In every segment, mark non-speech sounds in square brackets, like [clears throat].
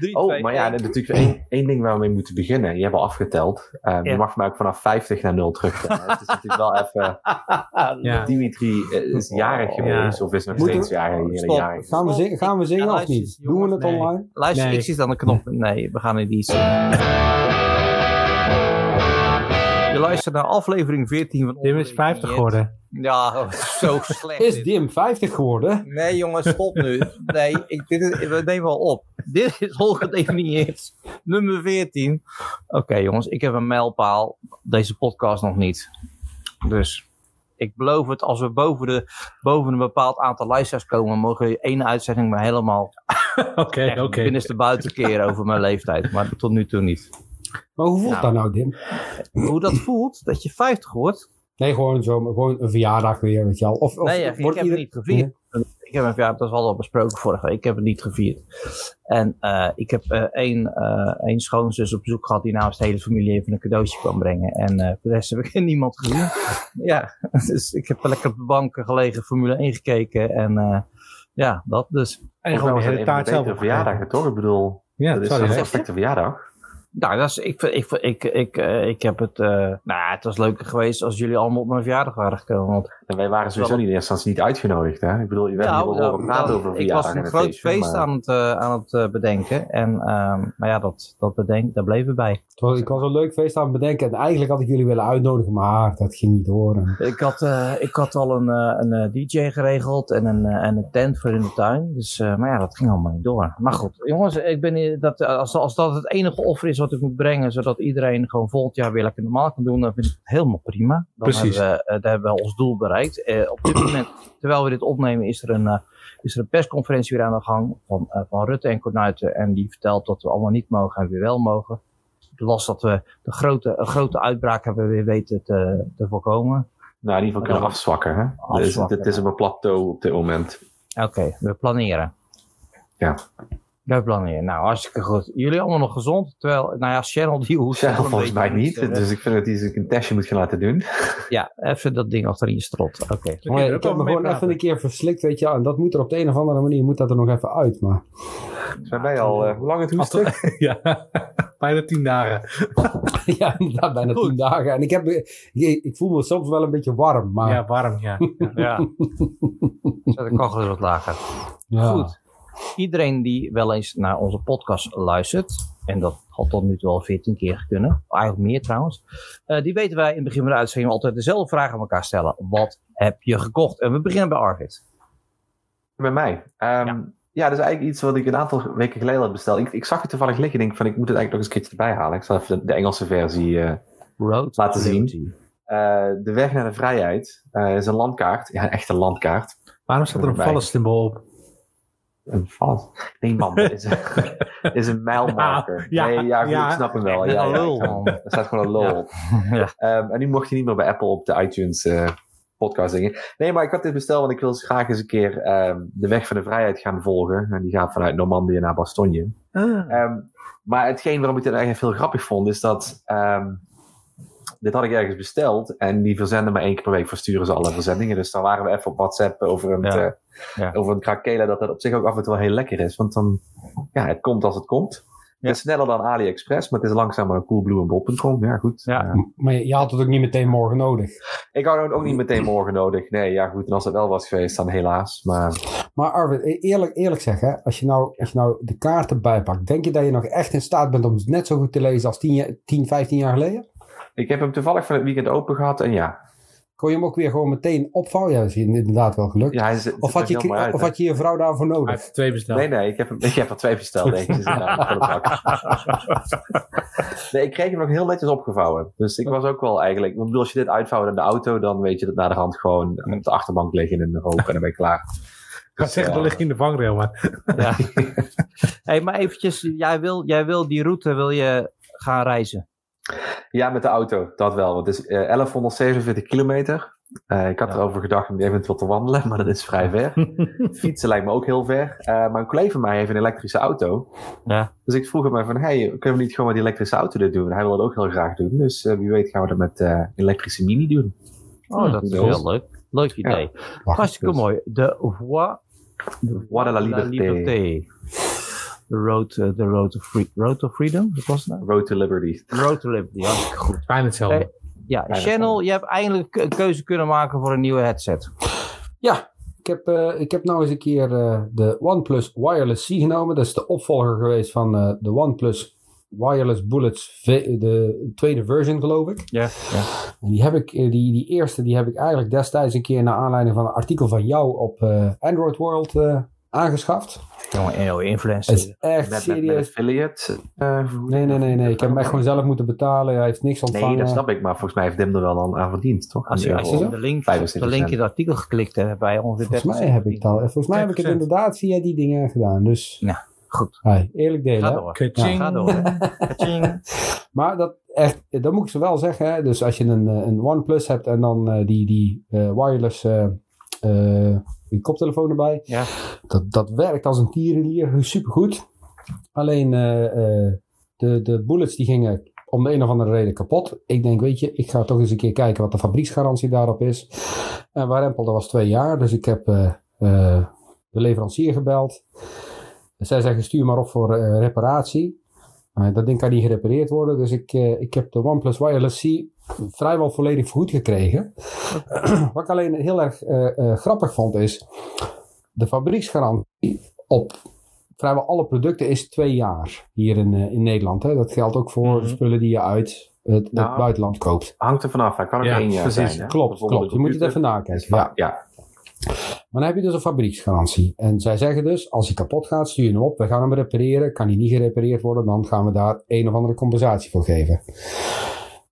3, Oh, 2, maar ja, er is natuurlijk één, één ding waar we mee moeten beginnen. Je hebt al afgeteld. Eh, Ja. Je mag mij ook vanaf 50 naar 0 terugtellen. [laughs] Het is natuurlijk wel even... [laughs] Ja. Dimitri eh, is jarig geweest, of is nog steeds jarig. Stop. jarig. Gaan we, zingen, gaan we zingen Ja, of niet? Doen we het nee. online? Luister, Nee. ik zie dan de knop. Nee, we gaan niet iets zingen. Je luistert naar aflevering 14 van Dim is 50 geworden. Ja, oh, zo [laughs] slecht. Is. Dim 50 geworden? Nee, jongens, stop nu. Nee, ik, dit is, we nemen wel op. Dit is ongedefinieerd. Nummer 14. Oké, jongens, ik heb een mijlpaal. Deze podcast nog niet. Dus ik beloof het, als we boven, de, boven een bepaald aantal luisteraars komen, mogen we één uitzending maar helemaal [laughs] Oké, oké. binnenste buiten keren over mijn leeftijd. Maar tot nu toe niet. Maar hoe voelt Nou. dat nou, Dim? Hoe dat voelt, dat je 50 wordt. Nee, gewoon, zo, gewoon een verjaardag weer, weet je wel. Of, of nee, ik wordt heb ieder- het niet gevierd. Ik heb een verjaardag, dat is al besproken vorige week. Ik heb het niet gevierd. En eh, ik heb eh, één, eh, één schoonzus op bezoek gehad die namens de hele familie even een cadeautje kwam brengen. En eh voor de rest heb ik [laughs] niemand gezien. ja, [laughs] dus ik heb lekker op de bank gelegen, Formule 1 gekeken. En eh, ja, dat dus. En gewoon de hele taart zelf betere verjaardag, toch? Ik bedoel, Ja, dat is sorry. een perfecte verjaardag. Nou, dat is, ik, ik, ik, ik, eh, ik heb het. eh, nou, het was leuker geweest als jullie allemaal op mijn verjaardag waren gekomen. Want En wij waren sowieso niet in eerste instantie niet uitgenodigd, hè? Ik bedoel, je werd Nou, wel nou, horen praten nou, over ik was een en groot feestje, feest maar- aan het, eh, aan het eh, bedenken. En ehm, maar ja, dat, dat bedenk, daar bleven we bij. Was- Ik was een leuk feest aan het bedenken. En eigenlijk had ik jullie willen uitnodigen, maar dat ging niet door. En- Ik had, eh, ik had al een, eh, een eh, DJ geregeld en een, eh, en een tent voor in de tuin. Dus, eh, maar ja, dat ging allemaal niet door. Maar goed, jongens, ik ben hier, dat, eh, als, als dat het enige offer is wat ik moet brengen, zodat iedereen gewoon volgend jaar weer lekker normaal kan doen, dan vind ik het helemaal prima. Dan Precies. Hebben we, eh, daar hebben we ons doel bereikt. Eh, op dit [clears throat] moment, terwijl we dit opnemen, is er een, eh, is er een persconferentie weer aan de gang van, eh, van Rutte en Cornuiten. En die vertelt dat we allemaal niet mogen en weer wel mogen. Ik las dat we de grote, een grote uitbraak hebben weer weten te, te voorkomen. Nou, in ieder geval kunnen Ja. afzwakken, hè? Dus dit is op een plateau op dit moment. Oké, we planeren. Ja. We planeren. Nou, hartstikke goed. Jullie allemaal nog gezond? Terwijl, nou ja, Cheryl die hoest een volgens mij niet, dus ik vind dat hij zich een testje moet gaan laten doen. [laughs] Ja, even dat ding achter in je strot. Oké. Ik heb me gewoon even een keer verslikt, weet je wel. En dat moet er op de een of andere manier, moet dat er nog even uit. Maar Zijn wij al, eh, hoe lang het hoesten? [laughs] Ja, [laughs] bijna tien dagen. ja, inderdaad, bijna tien dagen. En ik, heb, ik, ik voel me soms wel een beetje warm, maar... Ja, warm, ja. Ja. Zet de kachel eens wat lager. ja. Goed. Iedereen die wel eens naar onze podcast luistert, en dat had tot nu toe al 14 keer kunnen, eigenlijk meer trouwens, eh, die weten wij in het begin van de uitzending altijd dezelfde vraag aan elkaar stellen. Wat heb je gekocht? En we beginnen bij Arvid. Bij mij. Ehm, Ja. ja. dat is eigenlijk iets wat ik een aantal weken geleden had besteld. Ik, ik zag het toevallig liggen en denk van, ik moet het eigenlijk nog eens een keertje erbij halen. Ik zal even de, de Engelse versie eh, Road Laten to zien. Eh, De weg naar de vrijheid eh, is een landkaart. Ja, een echte landkaart. Waarom staat er een Bij. vallen op? Een vals. Nee man, dat is, [laughs] is een mijlmarker. Ja, nee, ja, goed, ja. ik snap hem wel. Ja, een lul. Er staat gewoon een [laughs] lul Ja. op. [laughs] Ja. Ehm, en nu mocht je niet meer bij Apple op de iTunes eh, podcast dingen. Nee, maar ik had dit besteld, want ik wil graag eens een keer ehm, de weg van de vrijheid gaan volgen. En die gaat vanuit Normandië naar Bastogne. Ehm, maar hetgeen waarom ik dit eigenlijk heel grappig vond, is dat ehm, dit had ik ergens besteld en die verzenden maar één keer per week versturen ze alle verzendingen. Dus dan waren we even op WhatsApp over een, Ja. eh, Ja. over een krakela dat dat op zich ook af en toe wel heel lekker is. Want dan, ja, het komt als het komt. Ja. Het is sneller dan AliExpress, maar het is langzamer dan coolblueandbol.com. Ja, goed. Ja. Eh, Maar je, had het ook niet meteen morgen nodig. ik had het ook niet meteen morgen nodig. Nee, ja goed. En als het wel was geweest, dan helaas. Maar Maar Arvid, e- eerlijk, eerlijk zeggen, als je, nou, als je nou de kaarten bijpakt, denk je dat je nog echt in staat bent om het net zo goed te lezen als 10, jaar- 10 15 jaar geleden? Ik heb hem toevallig van het weekend open gehad en ja. Kon je hem ook weer gewoon meteen opvouwen? Ja, dat is je inderdaad wel gelukt. ja hij is, of, had je, uit, of had je je vrouw daarvoor Hij nodig? heeft twee besteld. Nee, nee, ik heb, hem, [laughs] ik heb er twee besteld. Dus bak. [laughs] nee, ik kreeg hem nog heel netjes opgevouwen. Dus ik was ook wel eigenlijk... Ik bedoel, als je dit uitvouwt in de auto, dan weet je dat na de hand gewoon op de achterbank liggen in de rook en dan ben je klaar. Ik ga Dus, zeggen, eh, dat ligt in de vangrail, maar... Ja. [laughs] hey, maar eventjes, jij wil, jij wil die route wil je gaan reizen. Ja, met de auto, dat wel. Want het is eh, 1147 kilometer. Eh, ik had Ja. erover gedacht om eventueel te wandelen, [laughs] maar dat is vrij ver. [laughs] Fietsen lijkt me ook heel ver. Eh, maar een collega van mij heeft een elektrische auto. Ja. Dus ik vroeg hem maar van, hey, kunnen we niet gewoon met die elektrische auto dit doen? Hij wil dat ook heel graag doen. Dus eh, wie weet gaan we dat met eh elektrische mini doen. Oh, dat is Ja. heel leuk. Leuk idee. Wacht, Hartstikke dus- mooi. De Voix Voix de la Liberté. The Road, the road, to free, road to Freedom? Wat was het nou? Road to Liberty. Road to Liberty, hartstikke goed. Bijna hetzelfde. Eh, Ja, Channel, je hebt eindelijk een keuze kunnen maken voor een nieuwe headset. Ja, ik heb, eh, ik heb nou eens een keer eh, de OnePlus Wireless C genomen. Dat is de opvolger geweest van eh, de OnePlus Wireless Bullets, de tweede version geloof ik. Ja, ja. En die heb ik, die, die eerste, die heb ik eigenlijk destijds een keer naar aanleiding van een artikel van jou op eh, Android World eh, aangeschaft. Jongen, een Het influencer. is echt Met, met, met serieus. affiliate. eh? Nee, nee, nee, nee. Ik heb hem echt gewoon zelf moeten betalen. Hij heeft niks ontvangen. Nee, dat snap ik. Maar volgens mij heeft Dim er wel aan, aan verdiend, toch? Als je, als je de link, op 75 de link in het artikel geklikt hebt, heb je ongeveer Volgens 30 mij heb ik dat. Volgens mij heb ik het 10%. inderdaad via die dingen gedaan. Dus, Goed, hey, eerlijk delen. ga hè. door. Kaching. Ga door. [laughs] Maar dat echt, dat moet ik ze wel zeggen. Hè? Dus als je een, eh, een OnePlus hebt en dan eh, die, die eh, wireless eh, eh, die koptelefoon erbij. Ja. Dat, dat werkt als een tierenlier. Supergoed. Alleen eh, eh, de, de bullets die gingen om de een of andere reden kapot. Ik denk, weet je, ik ga toch eens een keer kijken wat de fabrieksgarantie daarop is. En Warempel, dat was twee jaar. Dus ik heb eh, eh, de leverancier gebeld. Zij zeggen, stuur maar op voor eh, reparatie. Dat ding kan niet gerepareerd worden. Dus ik, ik heb de OnePlus Wireless C vrijwel volledig vergoed gekregen. [clears throat] Wat ik alleen heel erg uh, grappig vond is... De fabrieksgarantie op vrijwel alle producten is twee jaar hier in, in Nederland. Hè. Dat geldt ook voor Mhm. spullen die je uit het, Nou, het buitenland koopt. Hangt er vanaf. Hij kan ook Ja, één jaar precies. zijn. Hè? Klopt, klopt. Je moet het even nakijken. Ja. ja. Maar dan heb je dus een fabrieksgarantie. En zij zeggen dus, als hij kapot gaat, stuur je hem op. We gaan hem repareren. Kan hij niet gerepareerd worden, dan gaan we daar een of andere compensatie voor geven.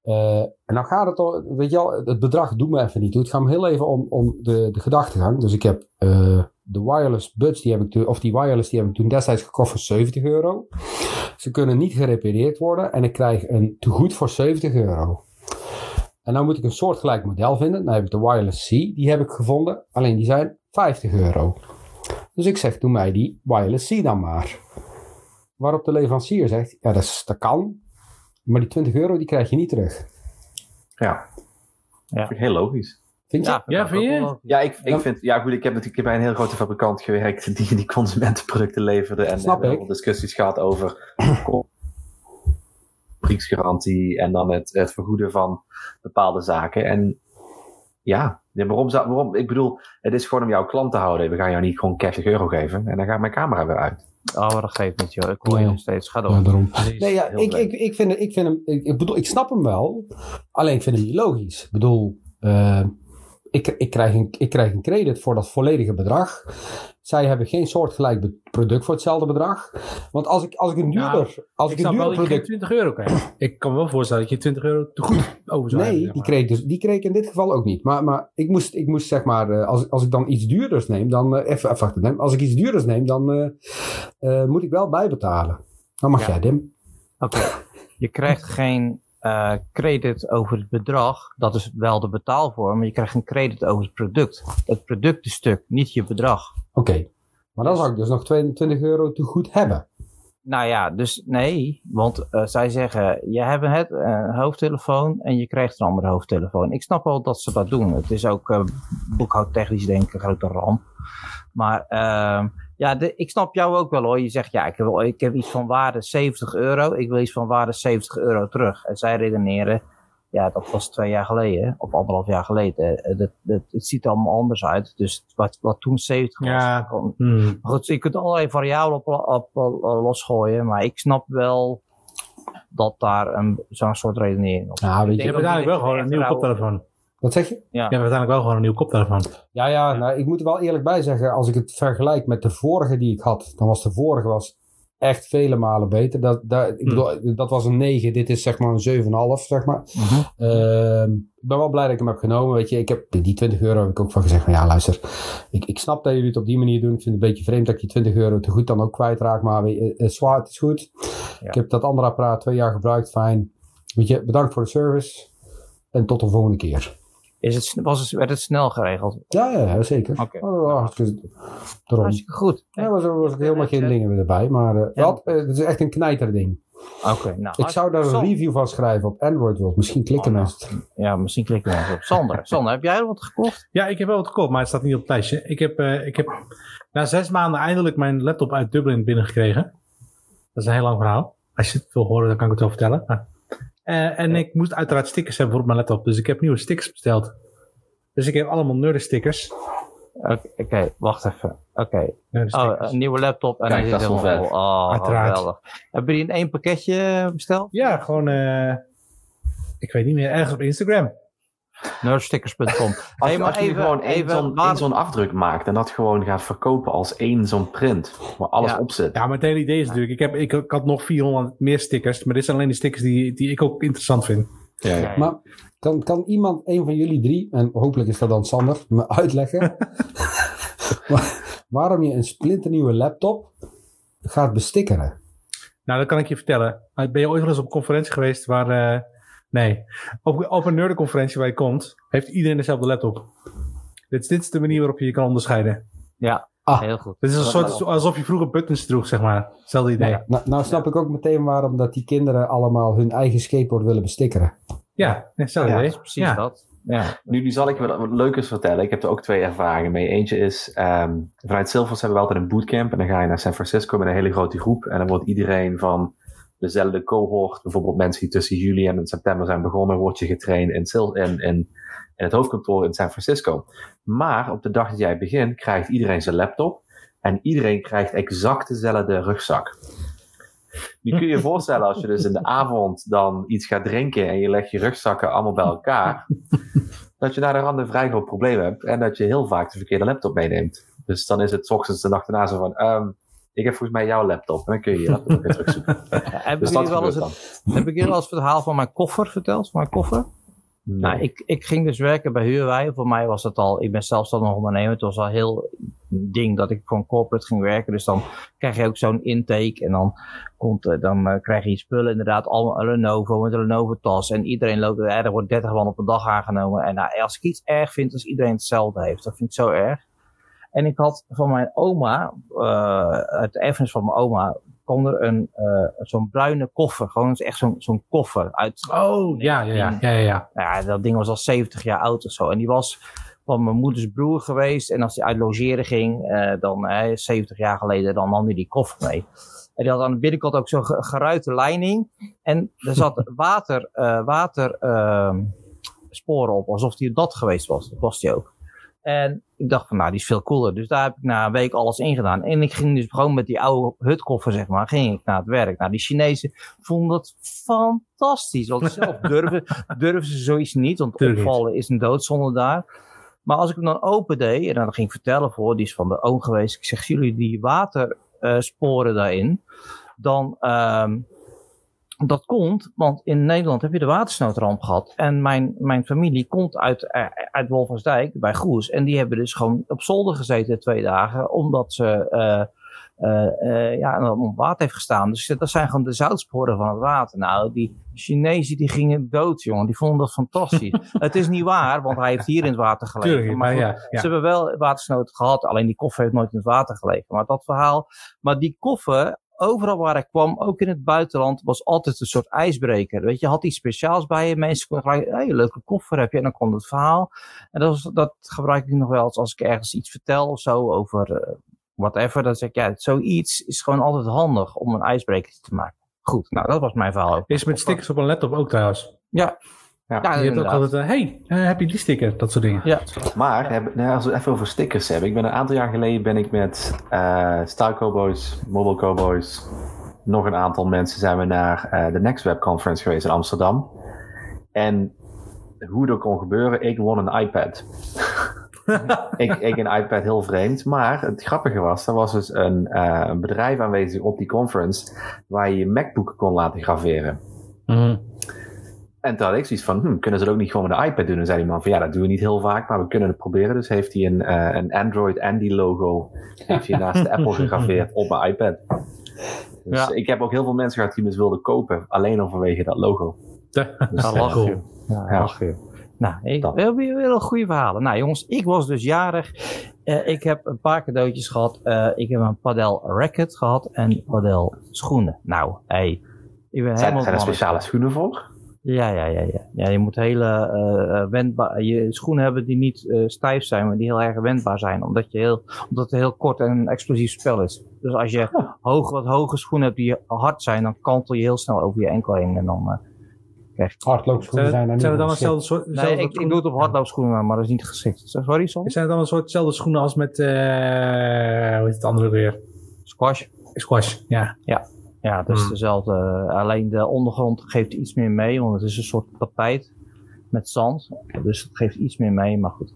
Uh, en dan gaat het toch, weet je wel, het bedrag doet me even niet toe. Het gaat me heel even om, om de, de gedachtegang. Dus ik heb uh, de wireless buds, die heb ik toen, of die wireless, die heb ik toen destijds gekocht voor 70 euro. Ze kunnen niet gerepareerd worden en ik krijg een tegoed voor 70 euro. En dan moet ik een soortgelijk model vinden. Dan heb ik de Wireless C, die heb ik gevonden. Alleen die zijn 50 euro. Dus ik zeg, doe mij die Wireless C dan maar. Waarop de leverancier zegt, ja dat kan. Maar die 20 euro die krijg je niet terug. Ja. Ja. Vind ik heel logisch. Vind je? Ja, Ja, vind je? Ja, ik, ik vind, ja goed, ik heb natuurlijk bij een heel grote fabrikant gewerkt [laughs] die, die consumentenproducten leverde. En Snap hebben ik. heel veel discussies gehad over [coughs] fabrieksgarantie en dan het, het vergoeden van bepaalde zaken. En ja, ja, waarom zou, waarom, ik bedoel, het is gewoon om jouw klant te houden. We gaan jou niet gewoon 40 euro geven en dan gaat mijn camera weer uit. Oh, maar dat geeft niet, joh. Ik hoor je nog steeds. Ga door. Ja, daarom. Nee, ja, ik, ik, ik, vind, ik, vind hem, ik, ik bedoel, ik snap hem wel. Alleen ik vind hem niet logisch. Ik bedoel, eh, ik, ik, krijg een, ik krijg een credit voor dat volledige bedrag. Zij hebben geen soortgelijk product voor hetzelfde bedrag. Want als ik, als ik een duurder, als ik ik een duurder dat je geen product 20 euro krijgt. Ik kan me wel voorstellen dat je 20 euro te goed over zou hebben, Nee, zeg die kreeg, dus, die kreeg ik in dit geval ook niet. Maar, maar ik, moest, ik moest zeg maar, eh, als, als ik dan iets duurders neem, dan, eh, even, even wachten, Dim. als ik iets duurders neem, dan eh, eh, moet ik wel bijbetalen. Dan mag Ja. jij, Dim. Oké. Je krijgt [laughs] geen eh, credit over het bedrag. Dat is wel de betaalvorm. Maar je krijgt een credit over het product. Het productenstuk, niet je bedrag. Oké. Maar dan zou ik dus nog 22 euro te goed hebben. Nou ja, dus nee. Want eh, zij zeggen, je hebt het, eh, een hoofdtelefoon en je krijgt een andere hoofdtelefoon. Ik snap wel dat ze dat doen. Het is ook boekhoudtechnisch denk ik een grote ramp. Maar ehm, ja, de, ik snap jou ook wel hoor. Je zegt, ja, ik heb, ik heb iets van waarde 70 euro. Ik wil iets van waarde 70 euro terug. En zij redeneren, ja, dat was twee jaar geleden. Of anderhalf jaar geleden. Eh, dat, dat, het ziet er allemaal anders uit. Dus wat, wat toen 70 was, Ja. kan, Hmm. goed, je kunt allerlei variabelen op, op, op- losgooien, maar ik snap wel dat daar een, zo'n soort redenering op Ja, weet Ik Je hebt uiteindelijk wel gewoon een nieuwe echt koptelefoon. Wat zeg je? Je hebt uiteindelijk wel gewoon een nieuwe koptelefoon. Ja, ja, nou, ik moet er wel eerlijk bij zeggen, als ik het vergelijk met de vorige die ik had, dan was de vorige was echt vele malen beter. Dat, dat, ik bedoel, dat was een 9, dit is zeg maar een 7,5, zeg maar. Ehm, ik ben wel blij dat ik hem heb genomen. Weet je, ik heb die 20 euro heb ik ook van gezegd. Van, ja, luister, ik, ik snap dat jullie het op die manier doen. Ik vind het een beetje vreemd dat ik die 20 euro te goed dan ook kwijtraak. Maar je, eh, zwaar, het is goed. Ja. Ik heb dat andere apparaat twee jaar gebruikt. Fijn. Weet je, bedankt voor de service. En tot de volgende keer. Is het, was het, werd het snel geregeld? Ja, ja, ja, zeker. Oké. Oh, hartstikke- daarom. Hartstikke goed. Ja, was, was ook helemaal geen dingen meer erbij. Maar eh, Ja. dat, eh, het is echt een knijterding. Oké, nou. Ik zou daar een Sander- review van schrijven op Android World. Misschien klikken Oh, nou. mensen. Ja, misschien klikken we even op. Sander, [laughs] Sander, heb jij er wat gekocht? Ja, ik heb wel wat gekocht, maar het staat niet op het lijstje. Ik heb, eh, ik heb na zes maanden eindelijk mijn laptop uit Dublin binnengekregen. Dat is een heel lang verhaal. Als je het wil horen, dan kan ik het wel vertellen. Maar- Eh, en ik moest uiteraard stickers hebben voor op mijn laptop. Dus ik heb nieuwe stickers besteld. Dus ik heb allemaal nerd stickers. Oké, wacht even. Oké. Nerd Oh, een nieuwe laptop en Kijk, hij dat is wel helemaal vet. vol. Oh, Uiteraard. geweldig. Hebben jullie in één pakketje besteld? Ja, gewoon... eh, ik weet niet meer. Ergens op Instagram. Nerdstickers.com. [laughs] Als, Hey, als je even- gewoon één even zo'n waar- één zo'n afdruk maakt en dat gewoon gaat verkopen als één zo'n print, waar alles Ja. op zit. Ja, maar het hele idee is natuurlijk... Ik, heb, ik, ik had nog 400 meer stickers. Maar dit zijn alleen de stickers die, die ik ook interessant vind. Ja. Maar kan, kan iemand, een van jullie drie, en hopelijk is dat dan Sander, me [laughs] uitleggen [laughs] waar- waarom je een splinternieuwe laptop gaat bestikkeren? Nou, dat kan ik je vertellen. Ben je ooit wel eens op een conferentie geweest waar... eh, nee. Op, op een nerdenconferentie waar je komt, heeft iedereen dezelfde laptop. Dit, dit is de manier waarop je je kan onderscheiden. Ja, Ah. heel goed. Het is een soort alsof je vroeger buttons droeg, zeg maar. Hetzelfde idee. Nou, nou snap ik ook meteen waarom dat die kinderen allemaal hun eigen skateboard willen bestikkeren. Ja, hetzelfde Ja, dat idee. is precies ja. dat. Ja. Nu, nu zal ik wat, wat leukers vertellen. Ik heb er ook twee ervaringen mee. Eentje is, ehm, vanuit Silvers hebben we altijd een bootcamp. En dan ga je naar San Francisco met een hele grote groep. En dan wordt iedereen van dezelfde cohort, bijvoorbeeld mensen die tussen juli en september zijn begonnen, wordt je getraind in, het hoofdkantoor in San Francisco. Maar op de dag dat jij begint, krijgt iedereen zijn laptop. En iedereen krijgt exact dezelfde rugzak. Nu kun je voorstellen als je dus in de avond dan iets gaat drinken en je legt je rugzakken allemaal bij elkaar. dat je naar de rand een vrij groot probleem hebt en dat je heel vaak de verkeerde laptop meeneemt. Dus dan is het ochtends de nacht erna zo van, ehm, ik heb volgens mij jouw laptop. En dan kun je je laptop weer terugzoeken. [laughs] Ja, hebben Dus dat wel eens het, heb ik wel eens het verhaal van mijn koffer verteld? Van mijn koffer? Nou, ik, ik ging dus werken bij Huurwij. Voor mij was het al, ik ben zelfstandig ondernemer. Het was al heel ding dat ik voor een corporate ging werken. Dus dan krijg je ook zo'n intake. En dan, komt, dan eh, krijg je spullen inderdaad allemaal een Lenovo met een Lenovo tas. En iedereen loopt, eh, er wordt 30 man op een dag aangenomen. En nou, als ik iets erg vind, als iedereen hetzelfde heeft. Dat vind ik zo erg. En ik had van mijn oma, uh, uit de erfenis van mijn oma, kwam er een, uh, zo'n bruine koffer. Gewoon echt zo'n zo'n koffer uit Oh, ja, ja, ja. ja, ja, ja. nou ja, dat ding was al 70 jaar oud of zo. En die was van mijn moeders broer geweest. En als hij uit logeren ging, uh, dan uh, 70 jaar geleden, dan nam hij die koffer mee. En die had aan de binnenkant ook zo'n geruite leiding. En er zat [laughs] water, water uh, sporen op, alsof die dat geweest was. Dat was die ook. En ik dacht van, nou, die is veel cooler. Dus daar heb ik na een week alles ingedaan. En ik ging dus gewoon met die oude hutkoffer, zeg maar, ging ik naar het werk. Nou, die Chinezen vonden dat fantastisch. Want zelf [laughs] durven, durven ze zoiets niet, want opvallen is een doodzonde daar. Maar als ik hem dan open deed, en dan ging ik vertellen voor, die is van de oom geweest. Ik zeg, jullie die watersporen uh, daarin, dan... Um, dat komt, want in Nederland heb je de watersnoodramp gehad. En mijn, mijn familie komt uit, uit Wolversdijk, bij Goes. En die hebben dus gewoon op zolder gezeten twee dagen, omdat ze uh, uh, uh, ja, om water heeft gestaan. Dus dat zijn gewoon de zoutsporen van het water. Nou, die Chinezen die gingen dood, jongen. Die vonden dat fantastisch. [laughs] het is niet waar, want hij heeft hier in het water gelegen. Tuurlijk, maar, maar ja, ja, Ze hebben wel watersnood gehad, alleen die koffer heeft nooit in het water gelegen. Maar dat verhaal, maar die koffer, overal waar ik kwam, ook in het buitenland, was altijd een soort ijsbreker. Weet je, had iets speciaals bij je. Mensen konden gelijk, hey, leuke koffer heb je. En dan kwam het verhaal. En dat, was, dat gebruik ik nog wel eens als ik ergens iets vertel of zo over uh, whatever. Dan zeg ik, ja, zoiets is gewoon altijd handig om een ijsbreker te maken. Goed, nou, dat was mijn verhaal ook. Is met stickers op een laptop ook trouwens? Ja. Ja, ja, je hebt ook altijd, uh, hey, uh, heb je die sticker? Dat soort dingen. Ja. Maar, heb, nou, als we het even over stickers hebben. Ik ben een aantal jaar geleden ben ik met uh, Style Cowboys, Mobile Cowboys, nog een aantal mensen zijn we naar uh, de Next Web Conference geweest in Amsterdam. En hoe dat kon gebeuren, ik won een iPad. [laughs] ik, ik een iPad heel vreemd. Maar het grappige was, er was dus een, uh, een bedrijf aanwezig op die conference waar je je MacBook kon laten graveren. Mm -hmm. En toen had ik zoiets van, hm, kunnen ze dat ook niet gewoon met de iPad doen? En zei die man van, ja, dat doen we niet heel vaak, maar we kunnen het proberen. Dus heeft hij een, uh, een Android Andy logo, heeft hij naast de Apple gegraveerd op mijn iPad. Dus ja. ik heb ook heel veel mensen gehad die me wilden kopen, alleen al vanwege dat logo. Ja, dus, dat lach je. Ja, je. Nou, ik, we hebben weer goede verhalen. Nou jongens, ik was dus jarig. Uh, ik heb een paar cadeautjes gehad. Uh, ik heb een padel racket gehad en padel schoenen. Nou, hey. Ik ben zijn, zijn er speciale schoenen voor? Ja, ja, ja, ja. ja je moet hele eh, eh, wendbaar, je schoenen hebben die niet eh, stijf zijn, maar die heel erg wendbaar zijn. Omdat, je heel, omdat het een heel kort en explosief spel is. Dus als je hoog, wat hoge schoenen hebt die hard zijn, dan kantel je heel snel over je enkel heen. En dan eh, krijg je... Hardloopschoenen zijn dan hetzelfde soort... Nee, ik, ik doe het op hardloopschoenen, maar dat is niet geschikt. Sorry, Son? Zijn het dan een soort hetzelfde schoenen als met, eh hoe heet het andere weer? Squash. Squash, ja. Ja, het is Hmm. dezelfde. Alleen de ondergrond geeft iets meer mee, want het is een soort tapijt met zand. Dus het geeft iets meer mee, maar goed.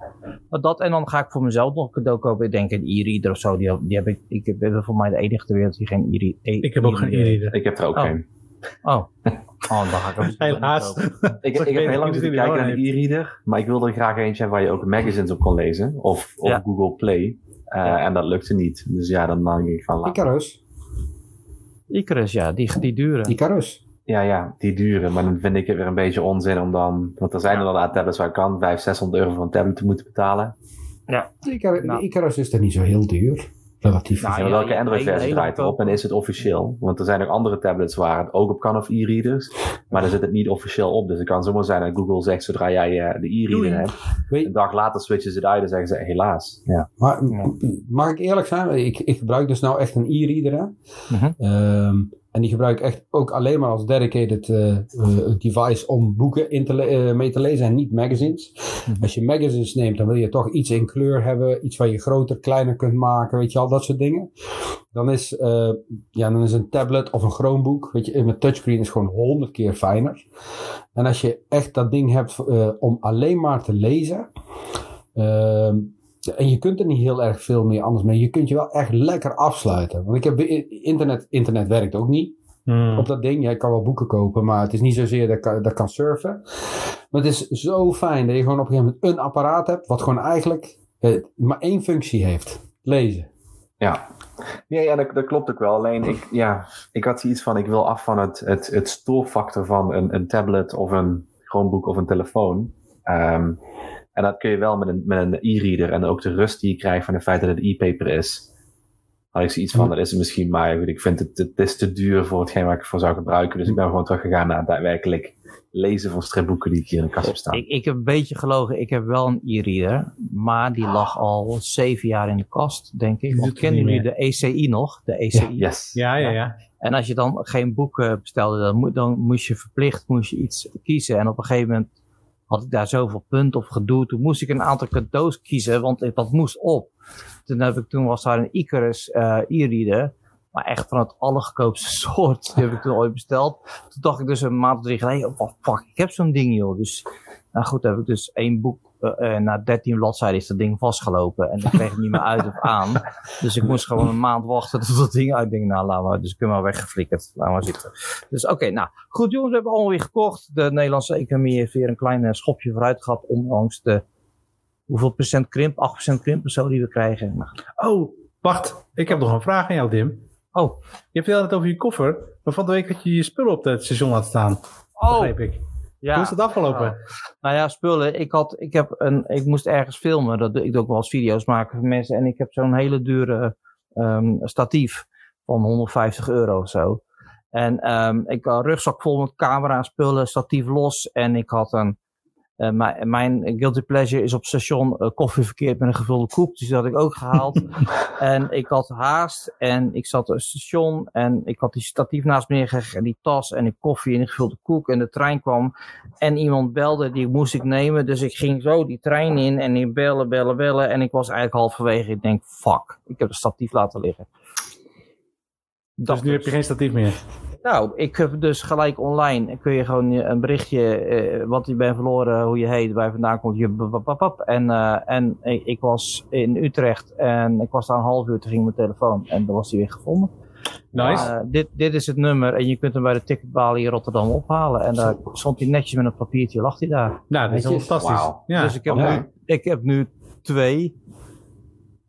Maar dat en dan ga ik voor mezelf nog een cadeau kopen. Ik denk een e-reader of zo. Die, die heb ik, ik ben voor mij de enige ter wereld die geen e-reader Ik heb ook geen e-reader. Ik heb er ook Oh. geen. Oh. oh, dan ga ik hem [laughs] Helaas. Ik, [laughs] Dat ik heb heel lang zitten kijken naar de e-reader, maar ik wilde er graag eentje hebben waar je ook magazines op kon lezen. Of, of Ja. Google Play. Eh, Ja. En dat lukte niet. Dus ja, dan denk ik van... laat- Icarus. Icarus, ja, die, die duren. Icarus. Ja, ja, die duren. Maar dan vind ik het weer een beetje onzin om dan... Want er zijn inderdaad tablets waar ik kan 500, 600 euro voor een tablet te moeten betalen. De Icarus, Nou. de Icarus is er niet zo heel duur. Relatief. Nou, Ja, welke Android-versie draait erop en is het officieel? Want er zijn ook andere tablets waar het ook op kan of e-readers. Maar daar zit het niet officieel op. Dus het kan zomaar zijn dat Google zegt zodra jij eh, de e-reader hebt. Weet- Een dag later switchen ze het uit en zeggen ze helaas. Ja. Maar mag ik eerlijk zijn? Ik, ik gebruik dus nou echt een e-reader. hè. Ehm, en die gebruik ik echt ook alleen maar als dedicated eh, eh, device om boeken in te eh, mee te lezen en niet magazines. Mhm. Als je magazines neemt, dan wil je toch iets in kleur hebben. Iets waar je groter, kleiner kunt maken. Weet je al, dat soort dingen. Dan is, ja, dan is een tablet of een Chromebook, weet je, met touchscreen is gewoon honderd keer fijner. En als je echt dat ding hebt om alleen maar te lezen, ehm, en je kunt er niet heel erg veel meer anders mee. Je kunt je wel echt lekker afsluiten. Want ik heb internet, internet werkt ook niet Hmm. op dat ding. Ja, ik kan wel boeken kopen, maar het is niet zozeer dat ik kan, dat kan surfen. Maar het is zo fijn dat je gewoon op een gegeven moment een apparaat hebt, wat gewoon eigenlijk eh, maar één functie heeft. Lezen. Ja, ja, ja dat, dat klopt ook wel. Alleen, ik, ja, ik had zoiets van, ik wil af van het, het, het stoorfactor van een, een tablet of een Chromebook of een telefoon. Ehm, en dat kun je wel met een, met een e-reader en ook de rust die je krijgt van het feit dat het e-paper is. Had ik zoiets van, dat is het misschien, maar goed, ik vind het, het is te duur voor hetgeen waar ik het voor zou gebruiken. Dus ik ben gewoon teruggegaan naar daadwerkelijk lezen van stripboeken die ik hier in de kast heb staan. Ik, ik heb een beetje gelogen. Ik heb wel een e-reader, maar die lag al zeven jaar in de kast, denk ik. Want het kennen jullie de ECI nog? De ECI. Yes. Ja, ja, ja. En als je dan geen boeken bestelde, dan, moet, dan moest je verplicht moest je iets kiezen. En op een gegeven moment had ik daar zoveel punten of gedoe. Toen moest ik een aantal cadeaus kiezen, want dat moest op. Toen, heb ik, toen was daar een Icarus eh e-reader. Maar echt van het allergoedkoopste [laughs] soort. Die heb ik toen ooit besteld. Toen dacht ik dus een maand of drie geleden, oh fuck, ik heb zo'n ding joh. Dus, nou goed, heb ik dus één boek. Eh, eh, na 13 bladzijden is dat ding vastgelopen. En ik kreeg het niet meer uit of aan. Dus ik moest gewoon een maand wachten tot dat ding uit. Nou, laat maar. Dus ik heb maar weggeflikkerd. Laat maar zitten. Dus oké, nou. Goed jongens, we hebben allemaal weer gekocht. De Nederlandse economie heeft weer een klein eh, schopje vooruit gehad. Ondanks de, hoeveel procent krimp? 8% krimp of zo die we krijgen. Nou, Oh, wacht. Ik heb nog een vraag aan jou, Dim. oh, Je vertelde het over je koffer. Maar van de week had je je spullen op het station laten staan. oh. Begrijp ik. Ja. Hoe is het afgelopen? Nou ja, spullen. Ik, had, ik, heb een, ik moest ergens filmen. Dat, ik doe ook wel eens video's maken voor mensen. En ik heb zo'n hele dure ehm, statief van 150 euro of zo. En ehm, ik had een rugzak vol met camera, spullen, statief los. En ik had een... eh, mijn, mijn guilty pleasure is op station eh, koffie verkeerd met een gevulde koek. Dus had ik ook gehaald. [laughs] en ik had haast. En ik zat op het station. En ik had die statief naast me neergelegd. En die tas en die koffie en die gevulde koek. En de trein kwam. En iemand belde, die moest ik nemen. Dus ik ging zo die trein in en die bellen, bellen, bellen. En ik was eigenlijk halverwege. Ik denk, fuck, ik heb de statief laten liggen. Dus Dat nu heb je geen statief meer. Nou, ik heb dus gelijk online. Kun je gewoon je- een berichtje, eh, wat je bent verloren, hoe je heet, waar je vandaan komt. Je bababab. En, eh, en ik, ik was in Utrecht en ik was daar een half uur, toen ging mijn telefoon. En dan was die weer gevonden. Nice. Eh, dit, dit is het nummer en je kunt hem bij de ticketbalie in Rotterdam ophalen. En daar stond hij netjes met een papiertje, lag hij daar. nou, dat is fantastisch. Ja. dus ik heb, oké. nu, ik heb nu twee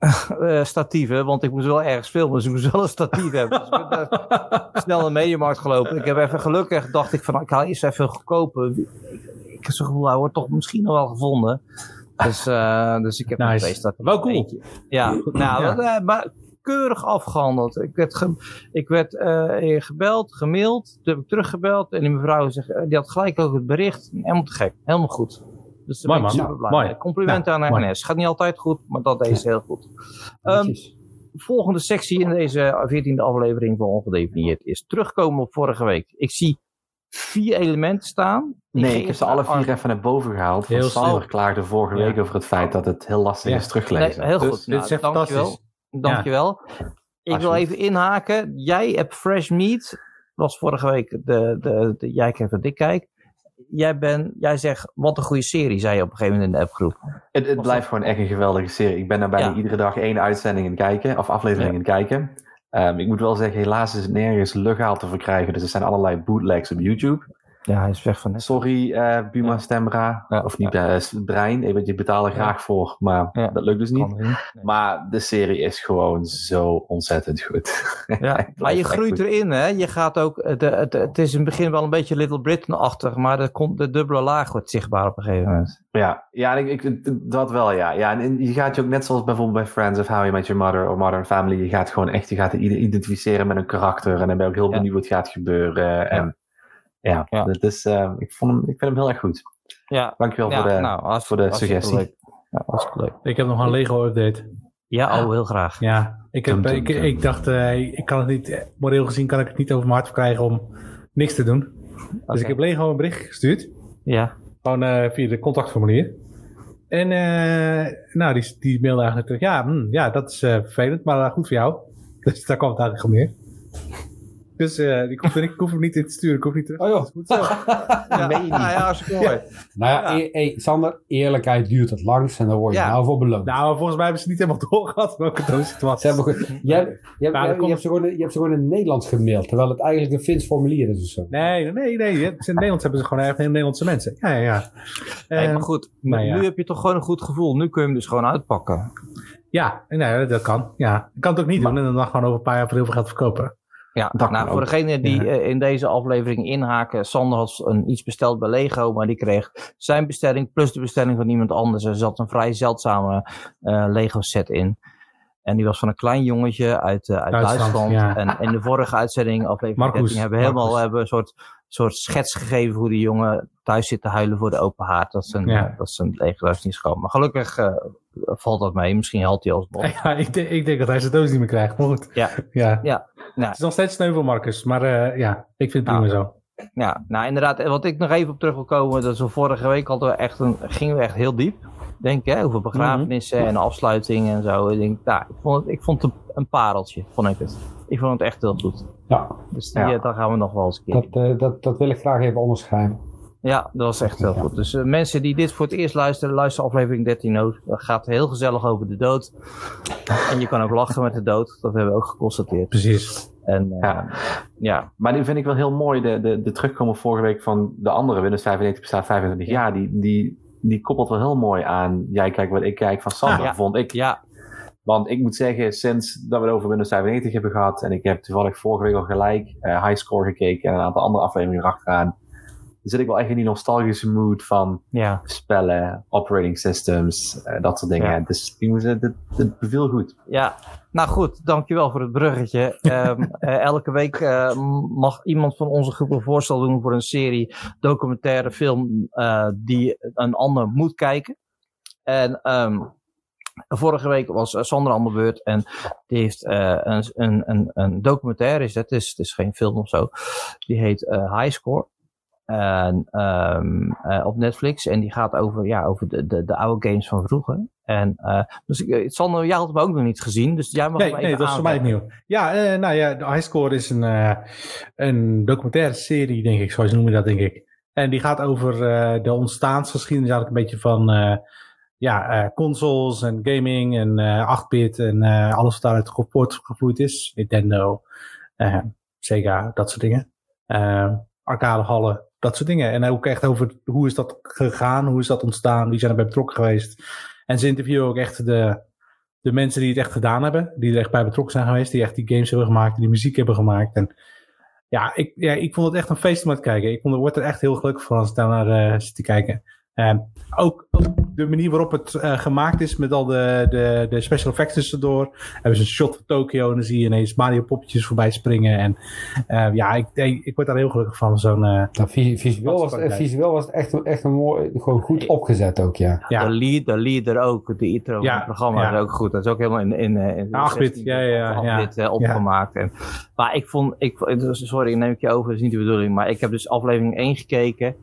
[laughs] eh, statieven, want ik moest wel ergens filmen, dus ik moest wel een statief hebben. Dus ik ben daar [laughs] snel naar de mediamarkt gelopen. Ik heb even gelukkig, dacht ik van, ik haal eerst even goedkope. Ik, heb zo'n gevoel, hij wordt toch misschien nog wel gevonden. Dus, eh, dus ik heb nu Nice. twee statieven. Wel cool. Eentje. Ja, nou, Ja. eh, maar keurig afgehandeld. Ik werd, ge- ik werd gebeld, gemaild, toen heb ik teruggebeld. En die mevrouw zegt, die had gelijk ook het bericht. Helemaal te gek, helemaal goed. Dus Mooi, man. Mooi. Ja, aan mooi. Gaat niet altijd goed, maar dat deed ze heel goed. Ehm, Netjes. volgende sectie in deze 14e aflevering van Ongedefinieerd is terugkomen op vorige week. Ik zie vier elementen staan. Nee, ik heb ze alle vier even naar boven gehaald. Heel Want Sander snel. klaagde vorige Ja. week over het feit dat het heel lastig Ja. is teruglezen. Nee, heel Dus goed. dit Nou, is dankjewel. Dankjewel. Ik wil even inhaken. Jij hebt Fresh Meat. was vorige week de, de, de, jij kijkt wat ik kijk. Jij, ben, jij zegt, wat een goede serie, zei je op een gegeven moment in de appgroep. Het, het blijft gewoon echt een geweldige serie. Ik ben daar bijna Ja. iedere dag één uitzending in kijken, of aflevering Ja. in kijken. Ehm, ik moet wel zeggen, helaas is het nergens legaal te verkrijgen. Dus er zijn allerlei bootlegs op YouTube. Ja, hij is weg van net. Sorry, eh Buma Ja. Stembra. Ja. Of niet, eh, Brein. Ik weet, je betaalt er Ja. graag voor, maar Ja. dat lukt dus niet. Nee. Maar de serie is gewoon zo ontzettend goed. Ja, [laughs] maar je groeit goed. erin, hè? Je gaat ook, eh, de, het, het is in het begin wel een beetje Little Britain-achtig, maar de, komt- de dubbele laag wordt zichtbaar op een gegeven moment. Ja, ja ik, ik, dat wel, ja. ja. En je gaat je ook net zoals bijvoorbeeld bij Friends of How You Met Your Mother of Modern Family, je gaat gewoon echt, je gaat identificeren met een karakter en dan ben je ook heel Ja. benieuwd wat gaat gebeuren. En ja, Ja. Dat is, eh, ik, vond hem, ik vind hem heel erg goed. Ja, Dankjewel ja voor de, nou, voor de suggestie. leuk. Ja, leuk. Ik heb nog een Lego-update. Ja, oh, heel graag. Ja, ik, heb, Tum, tum, ik, tum. ik dacht, eh, ik kan het niet, moreel gezien kan ik het niet over mijn hart krijgen om niks te doen. Dus ik heb Lego een bericht gestuurd. Ja, Gewoon eh, via de contactformulier. En eh, nou, die, die mailde eigenlijk terug. Ja, hm, ja dat is eh, vervelend, maar goed voor jou. [laughs] Dus daar kwam het eigenlijk op neer. Dus eh, ik, hoef, ik hoef hem niet in te sturen. Ik hoef niet terug. Oh joh. Goed zo. [laughs] ja, meen je niet. nou ja, hartstikke mooi. Nou ja, Ja. e- e- Sander, eerlijkheid duurt het langst en daar word je Ja. nou voor beloond. Nou, maar volgens mij hebben ze niet helemaal doorgehad welke doos het was. Ze hebben, ge- [laughs] je, hebt, je, hebt, je, komt- hebt ze gewoon, in- je hebt ze gewoon in het Nederlands gemaild, terwijl het eigenlijk een Fins formulier is of zo. Nee, nee, nee. In het Nederlands hebben ze gewoon echt Nederlandse mensen. Ja, ja, ja. Nee, Eh, maar goed, nou ja. nu heb je toch gewoon een goed gevoel. Nu kun je hem dus gewoon uitpakken. Ja, nee, dat kan. Ja. Ik kan het ook niet doen en dan gewoon over een paar jaar voor heel veel geld verkopen. Ja, nou, voor degene die Ja. eh, in deze aflevering inhaken. Sander had een, iets besteld bij Lego, maar die kreeg zijn bestelling plus de bestelling van iemand anders. Er zat een vrij zeldzame eh, Lego set in. En die was van een klein jongetje uit, eh, uit Duitsland, Duitsland. ja. En in de vorige uitzending, aflevering Marcus, 13, hebben we helemaal Marcus. hebben een soort, soort schets gegeven hoe die jongen thuis zit te huilen voor de open haard. Dat zijn, Ja. eh, dat zijn niet schoon. Maar gelukkig valt dat mee. Misschien helpt hij alsnog. [laughs] Ja, ik, denk- ik denk dat hij zijn doos niet meer krijgt. Maar goed. Ja. ja. Ja, nou, Het is nog steeds sneu voor Marcus. Maar eh, ja, ik vind het prima zo. Ja, nou inderdaad, wat ik nog even op terug wil komen, dat we vorige week hadden we echt een, gingen we echt heel diep, denk hè, over begrafenissen en afsluiting en zo. Ik denk, nou, ik vond het, ik vond het een pareltje, vond ik het. Ik vond het echt heel goed. Ja, Dus die, Ja. eh, daar gaan we nog wel eens een keer. dat, eh, dat, dat wil ik graag even onderschrijven. Ja, dat was echt heel goed. Dus eh, mensen die dit voor het eerst luisteren, luister aflevering 13 ook. Dat gaat heel gezellig over de dood. En je kan ook lachen met de dood, dat hebben we ook geconstateerd. Precies. En eh, Ja. ja, Maar nu vind ik wel heel mooi de, de, de terugkomen vorige week van de andere Windows 95 bestaat 25 jaar. Die, die, die koppelt wel heel mooi aan jij kijkt wat ik kijk van Sander, Ah, ja. vond ik. ja, Want ik moet zeggen, sinds dat we het over Windows 95 hebben gehad, en ik heb toevallig vorige week al gelijk eh Highscore gekeken en een aantal andere afleveringen erachteraan, zit ik wel echt in die nostalgische mood van ja. spellen, operating systems, eh, dat soort dingen. Ja. Dus ik moet zeggen, dit, dit beviel goed. Ja, nou goed, dankjewel voor het bruggetje. [laughs] Ehm, eh, elke week eh, mag iemand van onze groep een voorstel doen voor een serie, documentaire film die een ander moet kijken. En ehm, vorige week was Sandra aan de beurt en die heeft een, een, een, documentaire, is het, is, het is geen film of zo, die heet eh High Score. En, ehm, eh, op Netflix. En die gaat over, ja, over de, de, de oude games van vroeger. En, eh, dus ik, eh, Sander, jij had hem ook nog niet gezien. Dus jij mag Nee, hem nee, even dat is voor mij nieuw. Ja, nou ja, de Highscore is een, een documentaire serie, denk ik, zoals noem je dat, denk ik. En die gaat over de ontstaansgeschiedenis eigenlijk een beetje van ja, consoles en gaming en eh 8-bit en alles wat daaruit voortgevloeid is. Nintendo, Sega, dat soort dingen. Eh arcadehallen, dat soort dingen. En ook echt over hoe is dat gegaan, hoe is dat ontstaan, wie zijn erbij betrokken geweest. En ze interviewen ook echt de, de mensen die het echt gedaan hebben, die er echt bij betrokken zijn geweest, die echt die games hebben gemaakt, die muziek hebben gemaakt. En ja, ik, ja, ik vond het echt een feest om te kijken. Ik vond, word er echt heel gelukkig van als ik daar naar eh, zit te kijken. En ook de manier waarop het eh, gemaakt is met al de, de, de special effects tussendoor. Hebben ze een shot van Tokio en dan zie je ineens Mario poppetjes voorbij springen. En eh, ja, ik, ik, ik word daar heel gelukkig van. Zo'n, eh, Nou, vi- visueel, was, visueel was het echt, echt een mooi, gewoon goed opgezet ook, ja. ja, De, lead, de leader ook, de intro van Ja, het programma ja. is ook goed. Dat is ook helemaal in, in, eh, in 8-bit, 16 ja, ja, ja. 8-bit, opgemaakt. En, maar ik vond, ik, sorry, neem ik je over, dat is niet de bedoeling. Maar ik heb dus aflevering 1 gekeken.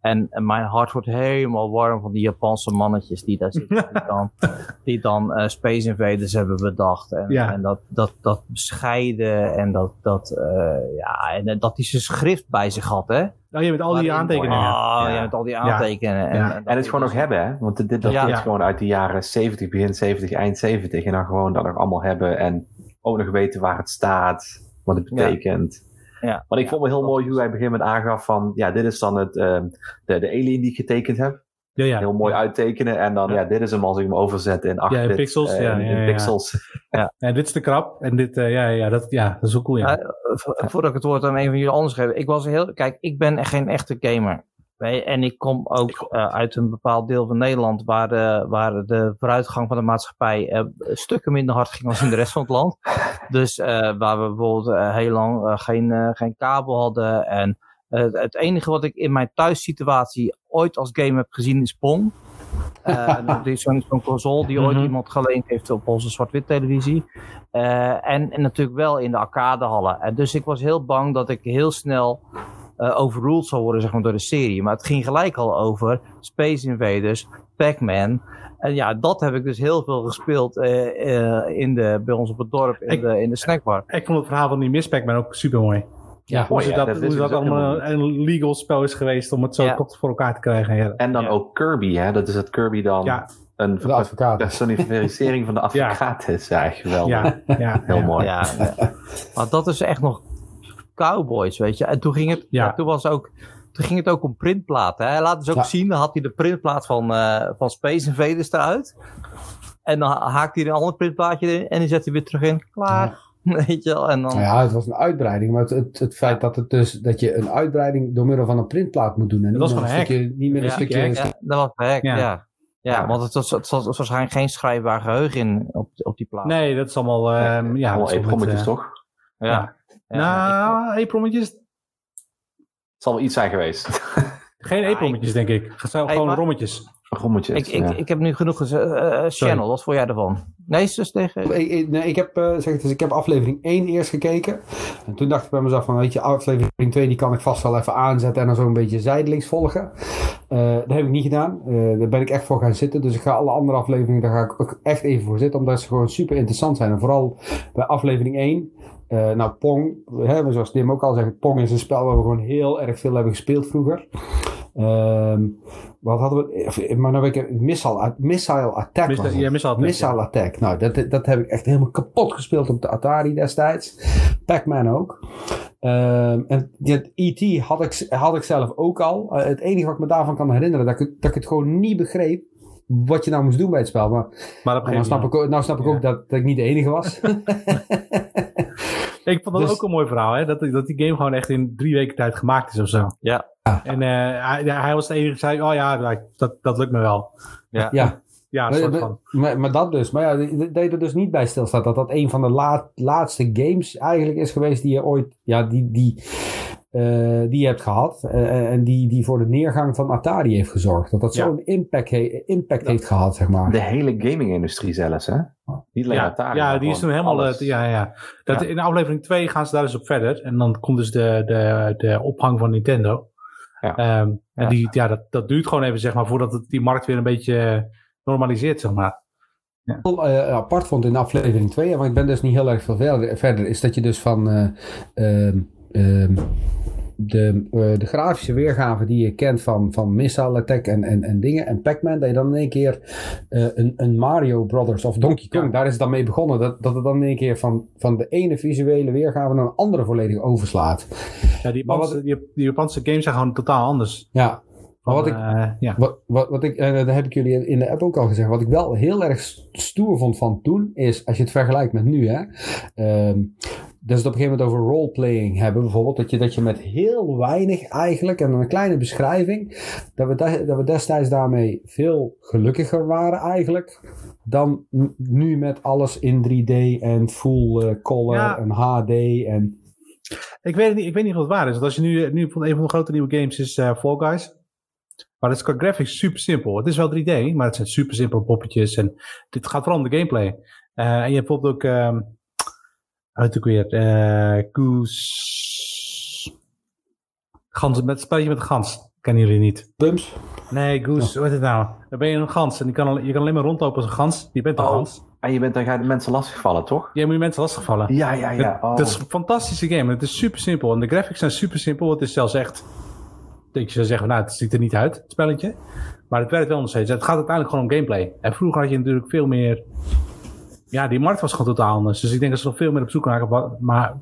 En, en mijn hart wordt helemaal warm van die Japanse mannetjes die daar zitten. die dan, [laughs] die dan eh, Space Invaders hebben bedacht. En, Ja. en dat, dat, dat bescheiden en dat, dat, eh, ja, en dat hij zijn schrift bij zich had, hè? oh, je met al die aantekeningen. Oh, Ja. met al die aantekeningen. En, Ja. en, En het gewoon nog hebben, hè? Want dit, dat Ja. is gewoon uit de jaren 70, begin 70, eind 70. En dan gewoon dat nog allemaal hebben. En ook nog weten waar het staat, wat het Ja. betekent. Ja. Want ik vond wel heel mooi hoe hij op een gegeven moment aangaf van... Ja, dit is dan het, ehm, de, de alien die ik getekend heb. Ja, ja. Heel mooi uittekenen. En dan, Ja. ja, dit is hem als ik hem overzet in 8 Ja, in bit, pixels, eh, ja, in, ja, in ja. pixels. [laughs] En dit is de krap. En dit, eh, ja, ja, dat, ja, dat is ook cool, ja. Eh, vo- voordat ik het woord aan een van jullie anders geef. Ik was heel, kijk, ik ben geen echte gamer. En ik kom ook eh, uit een bepaald deel van Nederland waar de, waar de vooruitgang van de maatschappij eh, stukken minder hard ging als in de rest van het land. [laughs] Dus eh, waar we bijvoorbeeld eh, heel lang eh, geen, eh, geen kabel hadden. En eh, het enige wat ik in mijn thuissituatie ooit als game heb gezien is Pong. Eh, [laughs] dat is zo'n console die ooit Mhm. iemand geleend heeft op onze zwart-wit televisie. Eh, en, en natuurlijk wel in de arcadehallen. En dus ik was heel bang dat ik heel snel eh overruled zou worden zeg maar, door de serie. Maar het ging gelijk al over Space Invaders, Pac-Man. En ja, dat heb ik dus heel veel gespeeld eh, eh, in de, bij ons op het dorp, in, Ik- de, in de snackbar. Ik vond het verhaal van die Miss Pac-Man ook super mooi. Ja, Hoe, ze ja, dat, dat hoe dat dus allemaal een, een legal spel is geweest om het zo Ja. toch voor elkaar te krijgen. Ja, En dan Ja. ook Kirby, hè? Dat is het Kirby dan ja, een de advocaat. [laughs] personificering van de advocaat is. Echt geweldig. ja, ja, Heel ja. mooi. Ja, maar dat is echt nog cowboys, weet je. En toen ging het, Ja. ja. toen was ook, toen ging het ook om printplaten. Hè. Hij laat dus ook Ja. zien, dan had hij de printplaat van, eh, van Space Invaders eruit. En dan haakt hij een ander printplaatje in en die zet hij weer terug in. Klaar. [laughs] Weet je wel. En dan, ja, het was een uitbreiding, maar het, het, het feit dat, het dus, dat je een uitbreiding door middel van een printplaat moet doen. En Dat niet was een stukje, niet met een Ja, stukje. ja, dat was gek, Ja. ja. ja. Ja. want het was, het was, het was waarschijnlijk geen schrijfbaar geheugen in, op, op die plaat. Nee, dat is allemaal... ehm ja, Allemaal eh, toch? Ja. Ik- nou, eetprommetjes... Het zal wel iets zijn geweest. [laughs] Geen eetprommetjes, denk ik. Het zijn gewoon rommetjes. Rommeltjes. ik, ik, ja. ik heb nu genoeg. Eh, eh, Channel, wat vond jij ervan? Nee, zus tegen. Ik, nee, ik heb, eh, zeg het eens, ik heb aflevering 1 eerst gekeken. En toen dacht ik bij mezelf van, weet je, aflevering 2 die kan ik vast wel even aanzetten en dan zo een beetje zijdelings volgen. Eh, dat heb ik niet gedaan. Eh, daar ben ik echt voor gaan zitten. Dus ik ga alle andere afleveringen, daar ga ik ook echt even voor zitten. Omdat ze gewoon super interessant zijn. En vooral bij aflevering 1. Eh, nou, Pong, hè, zoals Tim ook al zegt, Pong is een spel waar we gewoon heel erg veel hebben gespeeld vroeger. Ehm, wat hadden we? Maar nou weet ik, Missile, Missile Attack. was ja. Missile Attack. Nou, dat, dat heb ik echt helemaal kapot gespeeld op de Atari destijds. Pac-Man ook. Ehm, en dit E.T. had ik, had ik zelf ook al. Eh, het enige wat ik me daarvan kan herinneren, dat ik, dat ik het gewoon niet begreep wat je nou moest doen bij het spel. Maar Maar nou snap ik, ook- nou snap ik Ja. ook dat, dat ik niet de enige was. [laughs] [laughs] Ik vond dat Dus- ook een mooi verhaal, hè? Dat, dat die game gewoon echt in drie weken tijd gemaakt is of zo. Ja. En eh, hij, ja, hij was de enige die zei, oh ja, dat, dat lukt me wel. ja, Ja, een maar, soort maar, van. maar, maar dat dus. Maar ja, dat dat je er dus niet bij stilstaat. Dat dat een van de laat, laatste games eigenlijk is geweest die je ooit, ja, die, die, eh, die je hebt gehad. eh, en die, die voor de neergang van Atari heeft gezorgd. Dat dat Ja. zo'n impact, he- impact heeft gehad, zeg maar. De hele gaming-industrie zelfs, hè? Niet alleen Ja, Atari. ja, die is toen helemaal... eh, ja, ja. Dat, Ja. In aflevering 2 gaan ze daar dus op verder. En dan komt dus de, de, de ophang van Nintendo. Ja. Ehm, en Ja. Die, ja, dat, dat duurt gewoon even, zeg maar, voordat het die markt weer een beetje normaliseert, zeg maar. wel, eh, apart vond in aflevering 2, maar ik ben dus niet heel erg veel verder, verder is dat je dus van eh, ehm, ehm, de, eh, de grafische weergave die je kent van, van Missile Attack en, en, en dingen en Pac-Man, dat je dan in één keer eh, een, een Mario Brothers of Donkey Kong, Ja. daar is het dan mee begonnen, dat, dat het dan in één keer van, van de ene visuele weergave naar een andere volledig overslaat. Ja, die wat- Japanse, die, die Japanse games zijn gewoon totaal anders. Ja, maar wat ik, Eh, ja. Wat, wat, wat ik, en dat heb ik jullie in de app ook al gezegd. Wat ik wel heel erg stoer vond van toen, is als je het vergelijkt met nu, hè. ehm, dat ze het op een gegeven moment over roleplaying hebben, bijvoorbeeld. Dat je, dat je met heel weinig eigenlijk en een kleine beschrijving, dat we, da- dat we destijds daarmee veel gelukkiger waren eigenlijk. Dan nu met alles in 3D en full eh, color Ja. en HD en... Ik weet, het niet, ik weet niet of het waar is. Want als je nu, nu bijvoorbeeld een van de grote nieuwe games is eh, Fall Guys. Maar het is qua graphics super simpel. Het is wel 3D, maar het zijn super simpele poppetjes. En dit gaat vooral om de gameplay. Eh, en je hebt bijvoorbeeld ook... ehm uit ook weer... eh Goose... Gans, met spelletje met de gans. Kennen jullie niet? Bums. Nee, Goose, hoe heet het nou? Dan ben je een gans en je kan, al- je kan alleen maar rondlopen als een gans. Je bent een Oh. gans. En je bent dan gaan mensen lastigvallen, toch? Jij moet je mensen lastigvallen. Ja, ja, ja. Het, Oh. het is een fantastische game. Het is super simpel. En de graphics zijn super simpel. Het is zelfs echt. Dat je zou zeggen, nou, het ziet er niet uit, het spelletje. Maar het werkt wel nog steeds. Het gaat uiteindelijk gewoon om gameplay. En vroeger had je natuurlijk veel meer. Ja, die markt was gewoon totaal anders. Dus ik denk dat ze nog veel meer op zoek naar, wat- maar,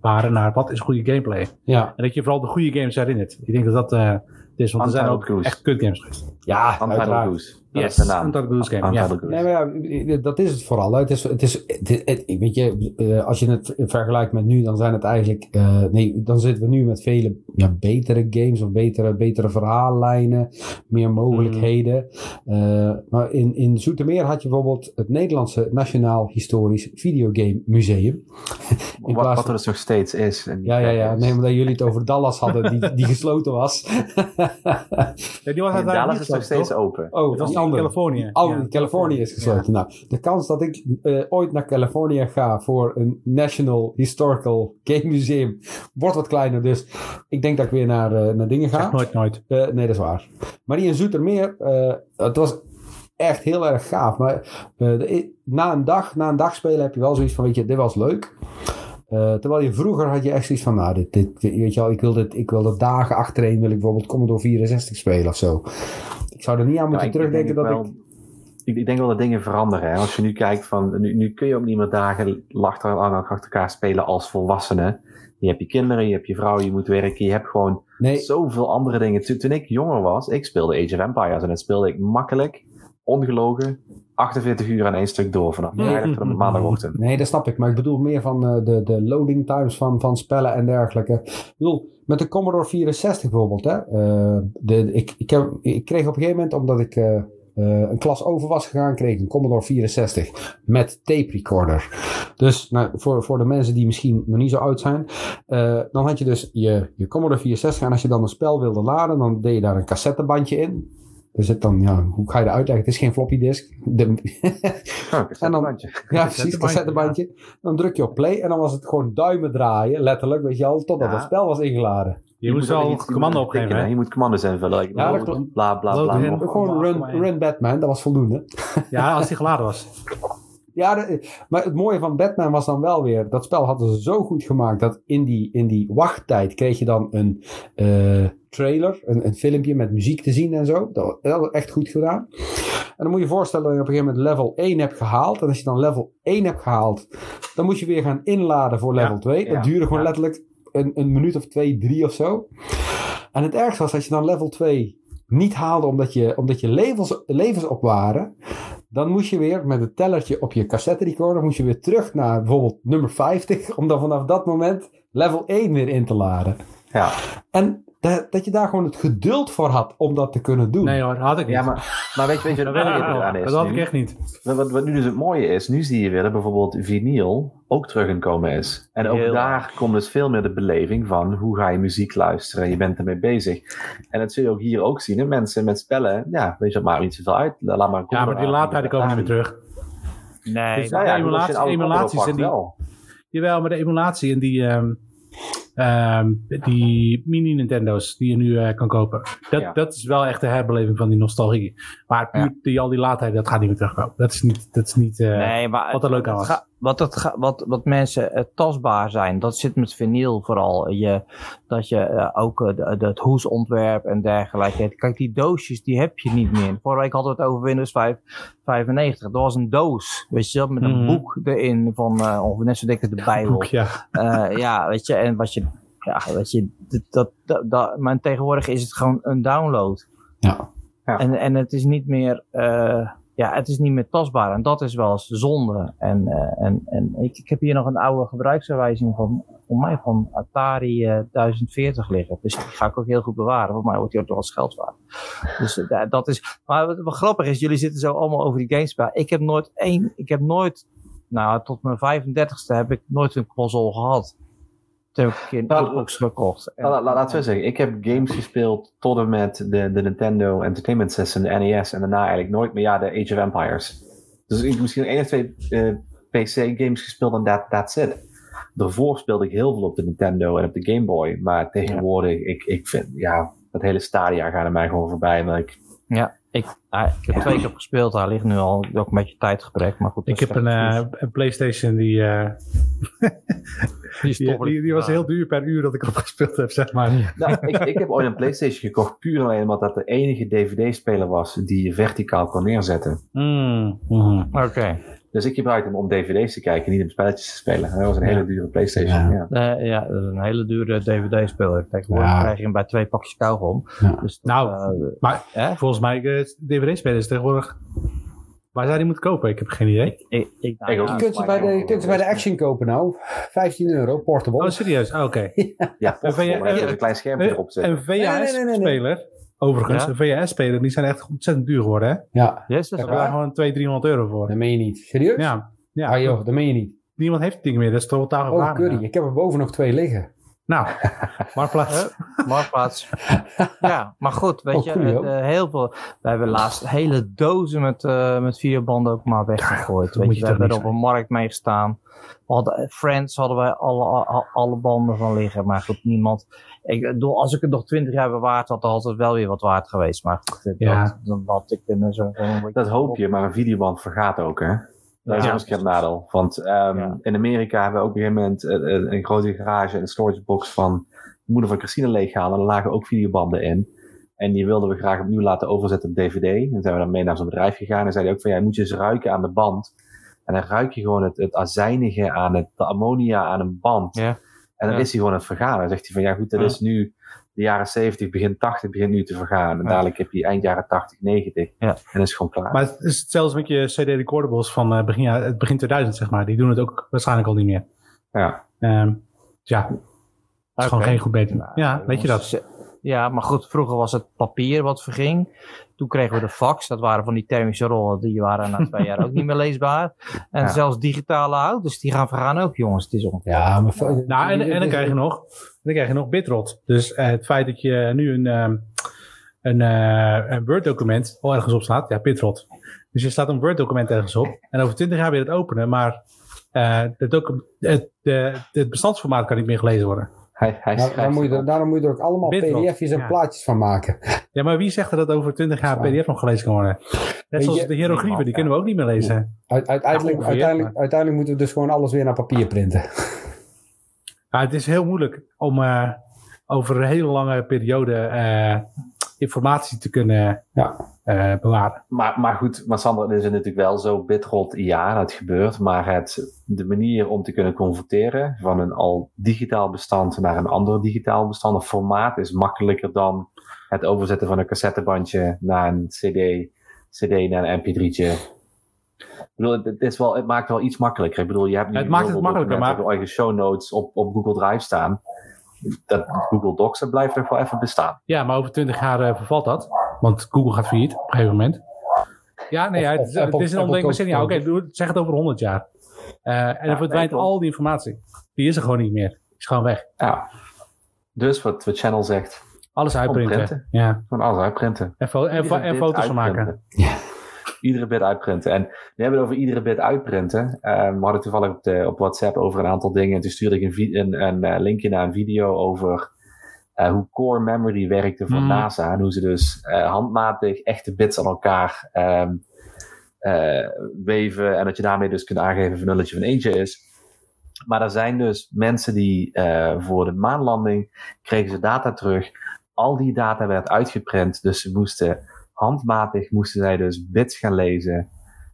waren naar wat is goede gameplay. Ja, En dat je vooral de goede games herinnert. Ik denk dat dat eh, het is. Want er zijn ook echt kut games geweest. ja Untitled uiteraard. Goose. Dat Yes, is de naam. Untitled Goose Game, ja. Nee, maar ja, dat is het vooral. hè. Het is, het is, het, het- weet je, eh, als je het vergelijkt met nu, dan zijn het eigenlijk, eh, nee, dan zitten we nu met vele ja, betere games of betere, betere verhaallijnen, meer mogelijkheden. Eh, maar in, in Zoetermeer had je bijvoorbeeld het Nederlandse Nationaal Historisch Videogame Museum. [laughs] In Wat, wat er dus nog steeds is. ja, ja, ja. Nee, omdat jullie het over Dallas hadden, die, die [laughs] gesloten was. Ja, die was Dallas is nog steeds toch? open. Oh, Andere. Californië. Ja. Californië is gesloten. Nou, de kans dat ik eh, ooit naar Californië ga voor een National Historical Game Museum wordt wat kleiner. Dus ik denk dat ik weer naar, eh, naar dingen ga. Nooit, nooit. Eh, nee, dat is waar. Maar die in Zoetermeer, het was echt heel erg gaaf. Maar de- na, een dag, na een dag spelen heb je wel zoiets van, weet je, dit was leuk. Eh, terwijl je vroeger had je echt zoiets van, nou, dit, dit, weet je wel, ik wil, dit, ik wil dat dagen achtereen, wil ik bijvoorbeeld Commodore 64 spelen of zo. Ik zou er niet aan moeten terugdenken ik dat denk ik... wel- ik... Ik denk wel dat dingen veranderen. Hè? Als je nu kijkt van, nu, nu kun je ook niet meer dagen achter, achter elkaar spelen als volwassene. Je hebt je kinderen, je hebt je vrouw, je moet werken, je hebt gewoon Nee, zoveel andere dingen. Toen, toen ik jonger was, ik speelde Age of Empires en dat speelde ik makkelijk, ongelogen, 48 uur aan één stuk door vanaf Nee. vrijdag tot en met maandagochtend. Nee, dat snap ik. Maar ik bedoel meer van eh, de, de loading times van, van spellen en dergelijke. Ik bedoel, met de Commodore 64 bijvoorbeeld. Hè, eh, de, ik, ik, heb, ik kreeg op een gegeven moment, omdat ik eh, een klas over was gegaan, kreeg ik een Commodore 64 met tape recorder. Dus nou, voor, voor de mensen die misschien nog niet zo oud zijn, dan had je dus je, je Commodore 64 en als je dan een spel wilde laden, dan deed je daar een cassettebandje in. Er zit dan, ja, hoe ga je dat uitleggen? Het is geen floppy disk. De, Oh, En dan- bandje. ja, [laughs] precies, Cassettebandje, cassettebandje. Dan druk je op play en dan was het gewoon duimen draaien, letterlijk, weet je al, totdat Ja. het spel was ingeladen. Je, moest wel er een iets- je commando moet opgeven, hè? Je moet commando's invullen. like Ja. Bla, bla, bla. Gewoon run, 8,1. run Batman, dat was voldoende. Ja, als die geladen was. [laughs] Ja, de- maar het mooie van Batman was dan wel weer, dat spel hadden ze zo goed gemaakt dat in die, in die wachttijd kreeg je dan een eh, trailer, een, een filmpje met muziek te zien en zo. Dat was, dat was echt goed gedaan. En dan moet je je voorstellen dat je op een gegeven moment level 1 hebt gehaald. En als je dan level 1 hebt gehaald, dan moet je weer gaan inladen voor level Ja, 2. Dat ja, duurde gewoon ja. letterlijk een, een minuut of twee, drie of zo. En het ergste was als je dan level 2 niet haalde omdat je, omdat je levens, levens op waren. Dan moest je weer met het tellertje op je cassette recorder moest je weer terug naar bijvoorbeeld nummer 50. Om dan vanaf dat moment level 1 weer in te laden. Ja. En dat, dat je daar gewoon het geduld voor had om dat te kunnen doen. Nee hoor, dat had ik niet. ja, maar, maar weet je, weet je wat dat, er weet ik aan [laughs] is dat had ik echt niet. Wat, wat, wat nu dus het mooie is, nu zie je weer dat bijvoorbeeld vinyl ook terug in komen is. En ook Heel daar komt dus veel meer de beleving van hoe ga je muziek luisteren. Je bent ermee bezig. En dat zul je ook hier ook zien. Hè? Mensen met spellen, ja, weet je wat, maakt niet zoveel uit. Laat maar Ja, maar die laadtijden komen niet meer terug. Nee, Dus- Nou ja, De emulatie- die- wel. Jawel, maar de emulatie en die, ehm, ehm, die mini Nintendo's die je nu eh, kan kopen. Dat, Ja. dat is wel echt de herbeleving van die nostalgie. Maar puur die, al die laadheid, dat gaat niet meer terugkomen. Dat is niet, dat is niet eh, nee, maar wat er leuk aan was. ga- wat, het wat, wat mensen eh, tastbaar zijn, dat zit met vinyl vooral. Je, dat je eh, ook de- het hoesontwerp en dergelijke. Kijk, die doosjes, die heb je niet meer. Vorige week hadden we het over Windows 5, 95. Dat was een doos, weet je wel, met een Mhm. boek erin van, eh ongeveer net zo dik als de Bijbel. Boek, ja. Eh, ja, weet je, en wat je, ja, weet je, dat, dat, dat, maar tegenwoordig is het gewoon een download. Ja. Ja. En, en het is niet meer, eh, ja, het is niet meer tastbaar. En dat is wel eens zonde. En, uh, en, en ik, ik heb hier nog een oude gebruiksaanwijzing van, voor mij van Atari uh, 1040 liggen. Dus die ga ik ook heel goed bewaren. Voor mij wordt die ook wel als geld waard. Dus uh, dat is, maar wat, wat, grappig is, jullie zitten zo allemaal over die games. Ik heb nooit één, ik heb nooit, nou tot mijn 35ste heb ik nooit een console gehad. Heb ik een keer een Xbox gekocht. En, la, la, laten we zeggen, ik heb games gespeeld tot en met de, de Nintendo Entertainment System, de NES, en daarna eigenlijk nooit meer, ja, de Age of Empires. Dus ik heb misschien één of twee uh, PC-games gespeeld en that, that's it. Daarvoor speelde ik heel veel op de Nintendo en op de Game Boy, maar tegenwoordig, ja. ik, ik vind, ja, dat hele stadia gaat er mij gewoon voorbij. Maar ik, ja, ik, uh, ik heb twee keer gespeeld. Daar ligt nu al ook een beetje tijdgebrek. Maar goed, ik heb een, uh, een PlayStation die. Uh, [laughs] die, die, die, die, was heel duur per uur dat ik op gespeeld heb, zeg maar. Nou, ik, ik heb ooit een PlayStation gekocht puur alleen omdat dat de enige DVD-speler was die je verticaal kon neerzetten. Mm, mm, Oké. Okay. Dus ik gebruikte hem om dvd's te kijken, niet om spelletjes te spelen. Dat was een hele dure PlayStation. Ja, ja. Uh, ja dat is een hele dure dvd-speler. Tegenwoordig ja. krijg je hem bij twee pakjes kauwgom. Ja. Dus nou, uh, maar eh? volgens mij, uh, dvd-spelers tegenwoordig... Waar zou die moeten kopen? Ik heb geen idee. Ik, ik, ik, nou, je kunt ze bij de, je kunt ze bij de Action kopen nou. 15 euro, portable. Oh, serieus? Oh, Oké. Okay. [laughs] ja, portable, een, een, een klein schermpje erop zetten. Een VHS-speler... Overigens, ja? de VHS-spelers die zijn echt ontzettend duur geworden, hè? Ja. Yes, Daar hebben we gewoon 200, 300 euro voor. Dat meen je niet. Serieus? Ja. ja. Ah joh, dat meen je niet. Niemand heeft die dingen meer, dat is totaal gevaarlijk. Oh, curry. Ik heb er boven nog twee liggen. Nou, [laughs] marktplaats. Marktplaats. [laughs] ja, maar goed, weet Oh, je, goeie, uh, heel veel. We hebben laatst hele dozen met, uh, met videobanden ook maar weggegooid. weet je we hebben er op een markt mee gestaan. We hadden, Friends hadden wij alle, alle, alle banden van liggen, maar goed, niemand. Ik bedoel, als ik het nog twintig jaar bewaard had, dan had het wel weer wat waard geweest. Maar goed, Ja. dat, dan had ik Dat hoop je, maar een videoband vergaat ook, hè? Dat is Ja. ook eens een nadeel. Want um, Ja. in Amerika hebben we ook op een gegeven moment uh, uh, een grote garage en een storagebox van de moeder van Christine leeggehaald. En er lagen ook videobanden in. En die wilden we graag opnieuw laten overzetten op DVD. En zijn we dan mee naar zo'n bedrijf gegaan. En zei hij ook van, ja, je moet je eens ruiken aan de band. En dan ruik je gewoon het, het azijnige aan het, de ammonia aan een band. Ja. En dan Ja. is hij gewoon aan het vergaan. Dan zegt hij van, ja goed, dat Ja. is nu de jaren 70, begin 80 begint nu te vergaan. En Ja. dadelijk heb je eind jaren 80, 90. Ja. En dan is het gewoon klaar. Maar het is hetzelfde met je CD-recordables van eh, begin, jaar- het begin 2000, zeg maar. Die doen het ook waarschijnlijk al niet meer. ja. Ehm ja, het is gewoon geen goed beter. Nou, ja, weet je dat? Ja, maar goed, vroeger was het papier wat verging. Toen kregen we de fax. Dat waren van die thermische rollen. Die waren na twee jaar ook niet meer leesbaar. En Ja. zelfs digitale auto's, die gaan vergaan ook, jongens. Het is on... Ja, maar... Nou, en, en dan krijg je nog, dan krijg je nog bitrot. Dus eh, het feit dat je nu een, ehm, een, eh, een Word-document al ergens op staat, ja, bitrot. Dus je staat een Word-document ergens op en over 20 jaar weer het openen, maar eh, het, de, het bestandsformaat kan niet meer gelezen worden. Hij, hij Nou, moet je, er, daarom moet je er ook allemaal pdf'jes en ja. plaatjes van maken. Ja, maar wie zegt er dat over 20 jaar. PDF nog gelezen kan worden? Net zoals de hieroglyphen, die kunnen we ook niet meer lezen. Uit, uiteindelijk, uiteindelijk, uiteindelijk moeten we dus gewoon alles weer naar papier printen. Ja, het is heel moeilijk om eh, over een hele lange periode eh, informatie te kunnen Ja. eh, bewaren. Maar, maar goed, maar Sander, het is natuurlijk wel zo, Bitrot, ja, dat gebeurt. Maar het, de manier om te kunnen converteren van een al digitaal bestand naar een ander digitaal bestand, of formaat, is makkelijker dan het overzetten van een cassettebandje naar een CD, CD naar een MP3'tje. Ik bedoel, het, is wel, het maakt wel iets makkelijker. Ik bedoel, je hebt nu Het maakt het makkelijker, je eigen show notes op, op Google Drive staan. Dat Google Docs, dat blijft nog wel even bestaan. Ja, maar over 20 jaar eh, vervalt dat. Want Google gaat failliet op een gegeven moment. Ja, nee, Of- ja, het, of is- het Apple- is een ondenkbaar scenario. Oké, koopt- doe het- zeg het over 100 jaar. Eh, en dan verdwijnt al die informatie. Die is er gewoon niet meer. Die is gewoon weg. Ja. Dus wat, wat Channel zegt, Alles uitprinten. printen. Ja. gewoon alles uitprinten. En, fo- en, foto's van maken. uitprinten. Iedere bit uitprinten. En we hebben het over iedere bit uitprinten. Eh, we hadden toevallig op, de, op WhatsApp over een aantal dingen. En toen stuurde ik een, een, een eh, linkje naar een video over eh, hoe core memory werkte voor Hmm. NASA. En hoe ze dus eh, handmatig echte bits aan elkaar ehm, eh, weven. En dat je daarmee dus kunt aangeven of een nulletje of een eentje is. Maar er zijn dus mensen die voor de maanlanding kregen ze data terug. Al die data werd uitgeprint. Dus ze moesten handmatig moesten zij dus bits gaan lezen.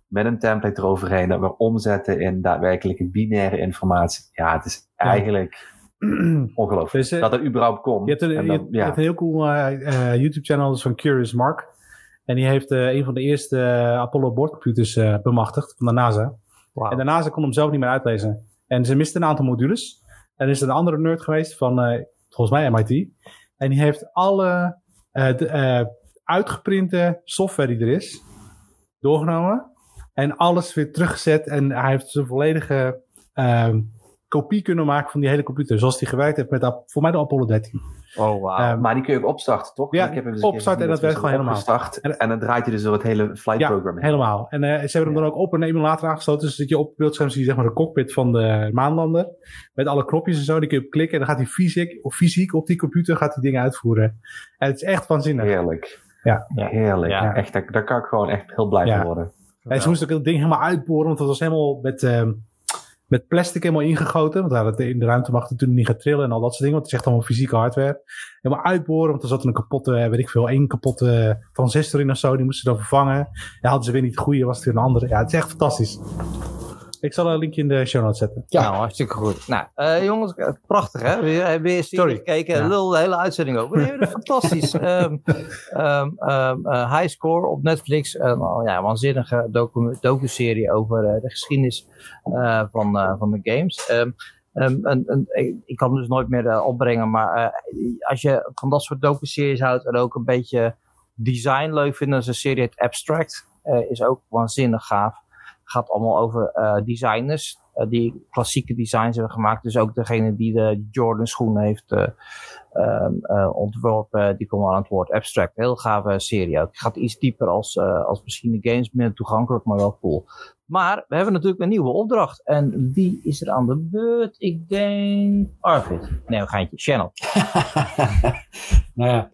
Met een template eroverheen. Dat we omzetten in daadwerkelijke binaire informatie. Ja, het is eigenlijk [clears throat] ongelooflijk. Dus, eh, dat het überhaupt komt. Je hebt een, je je hebt heel cool eh, eh, YouTube-channel van Curious Mark. En die heeft eh, een van de eerste Apollo boordcomputers eh, bemachtigd van de NASA. En de NASA kon hem zelf niet meer uitlezen. En ze miste een aantal modules. En er is een andere nerd geweest van, eh, volgens mij MIT. En die heeft alle eh, de, eh, uitgeprinte software die er is, doorgenomen. En alles weer teruggezet. En hij heeft zijn volledige ehm, kopie kunnen maken van die hele computer. Zoals hij gewerkt heeft met, de- voor mij de Apollo 13. Oh, wauw. Ehm, Maar die kun je ook opstarten, toch? Ja, Ik heb opstarten en dat werkt is gewoon helemaal. opgestart. En- En, dan draait hij dus door het hele flight Ja, program heen. Helemaal. En eh, ze hebben hem dan ook op een emulator aangesloten. Dus dat je op het beeldscherm zie je zeg maar de cockpit van de maanlander. Met alle knopjes en zo. Die kun je op klikken. En dan gaat hij fysiek, of fysiek op die computer gaat hij dingen uitvoeren. En het is echt waanzinnig. Heerlijk. Ja. Heerlijk. Ja. Echt, daar, daar kan ik gewoon echt heel blij Ja. van worden. En ze moesten ook dat ding helemaal uitboren. Want het was helemaal met, ehm, met plastic helemaal ingegoten. Want daar in de ruimte mag het natuurlijk niet gaan trillen en al dat soort dingen. Want het is echt allemaal fysieke hardware. Helemaal uitboren. Want er zat een kapotte, eh, weet ik veel, één kapotte transistor in of zo. Die moesten ze dan vervangen. Ja, hadden ze weer niet de goede, was het weer een andere. Ja, het is echt fantastisch. Ik zal een linkje in de show notes zetten. Ja. Nou, hartstikke goed. Nou, eh, jongens, eh, prachtig hè. Weer, eh, weer serie Sorry. gekeken. Ja. Lul de hele uitzending is fantastisch. [laughs] Ehm ehm, ehm, eh, High Score op Netflix. Een ja, waanzinnige docu- docu-serie over eh, de geschiedenis eh, van, eh, van de games. Ehm, ehm, ik- ik kan hem dus nooit meer eh, opbrengen. Maar eh, als je van dat soort docu-series houdt en ook een beetje design leuk vindt, dan is een serie het Abstract. eh, is ook waanzinnig gaaf gaat allemaal over eh, designers eh, die klassieke designs hebben gemaakt. Dus ook degene die de Jordan schoen heeft eh, ehm, eh, ontworpen, die komen aan het woord abstract. Heel gave serie ook. Gaat iets dieper als, als misschien de games, minder toegankelijk, maar wel cool. Maar we hebben natuurlijk een nieuwe opdracht. En wie is er aan de beurt? Ik denk Arvid. Nee, een geintje. Channel. [laughs] nou ja,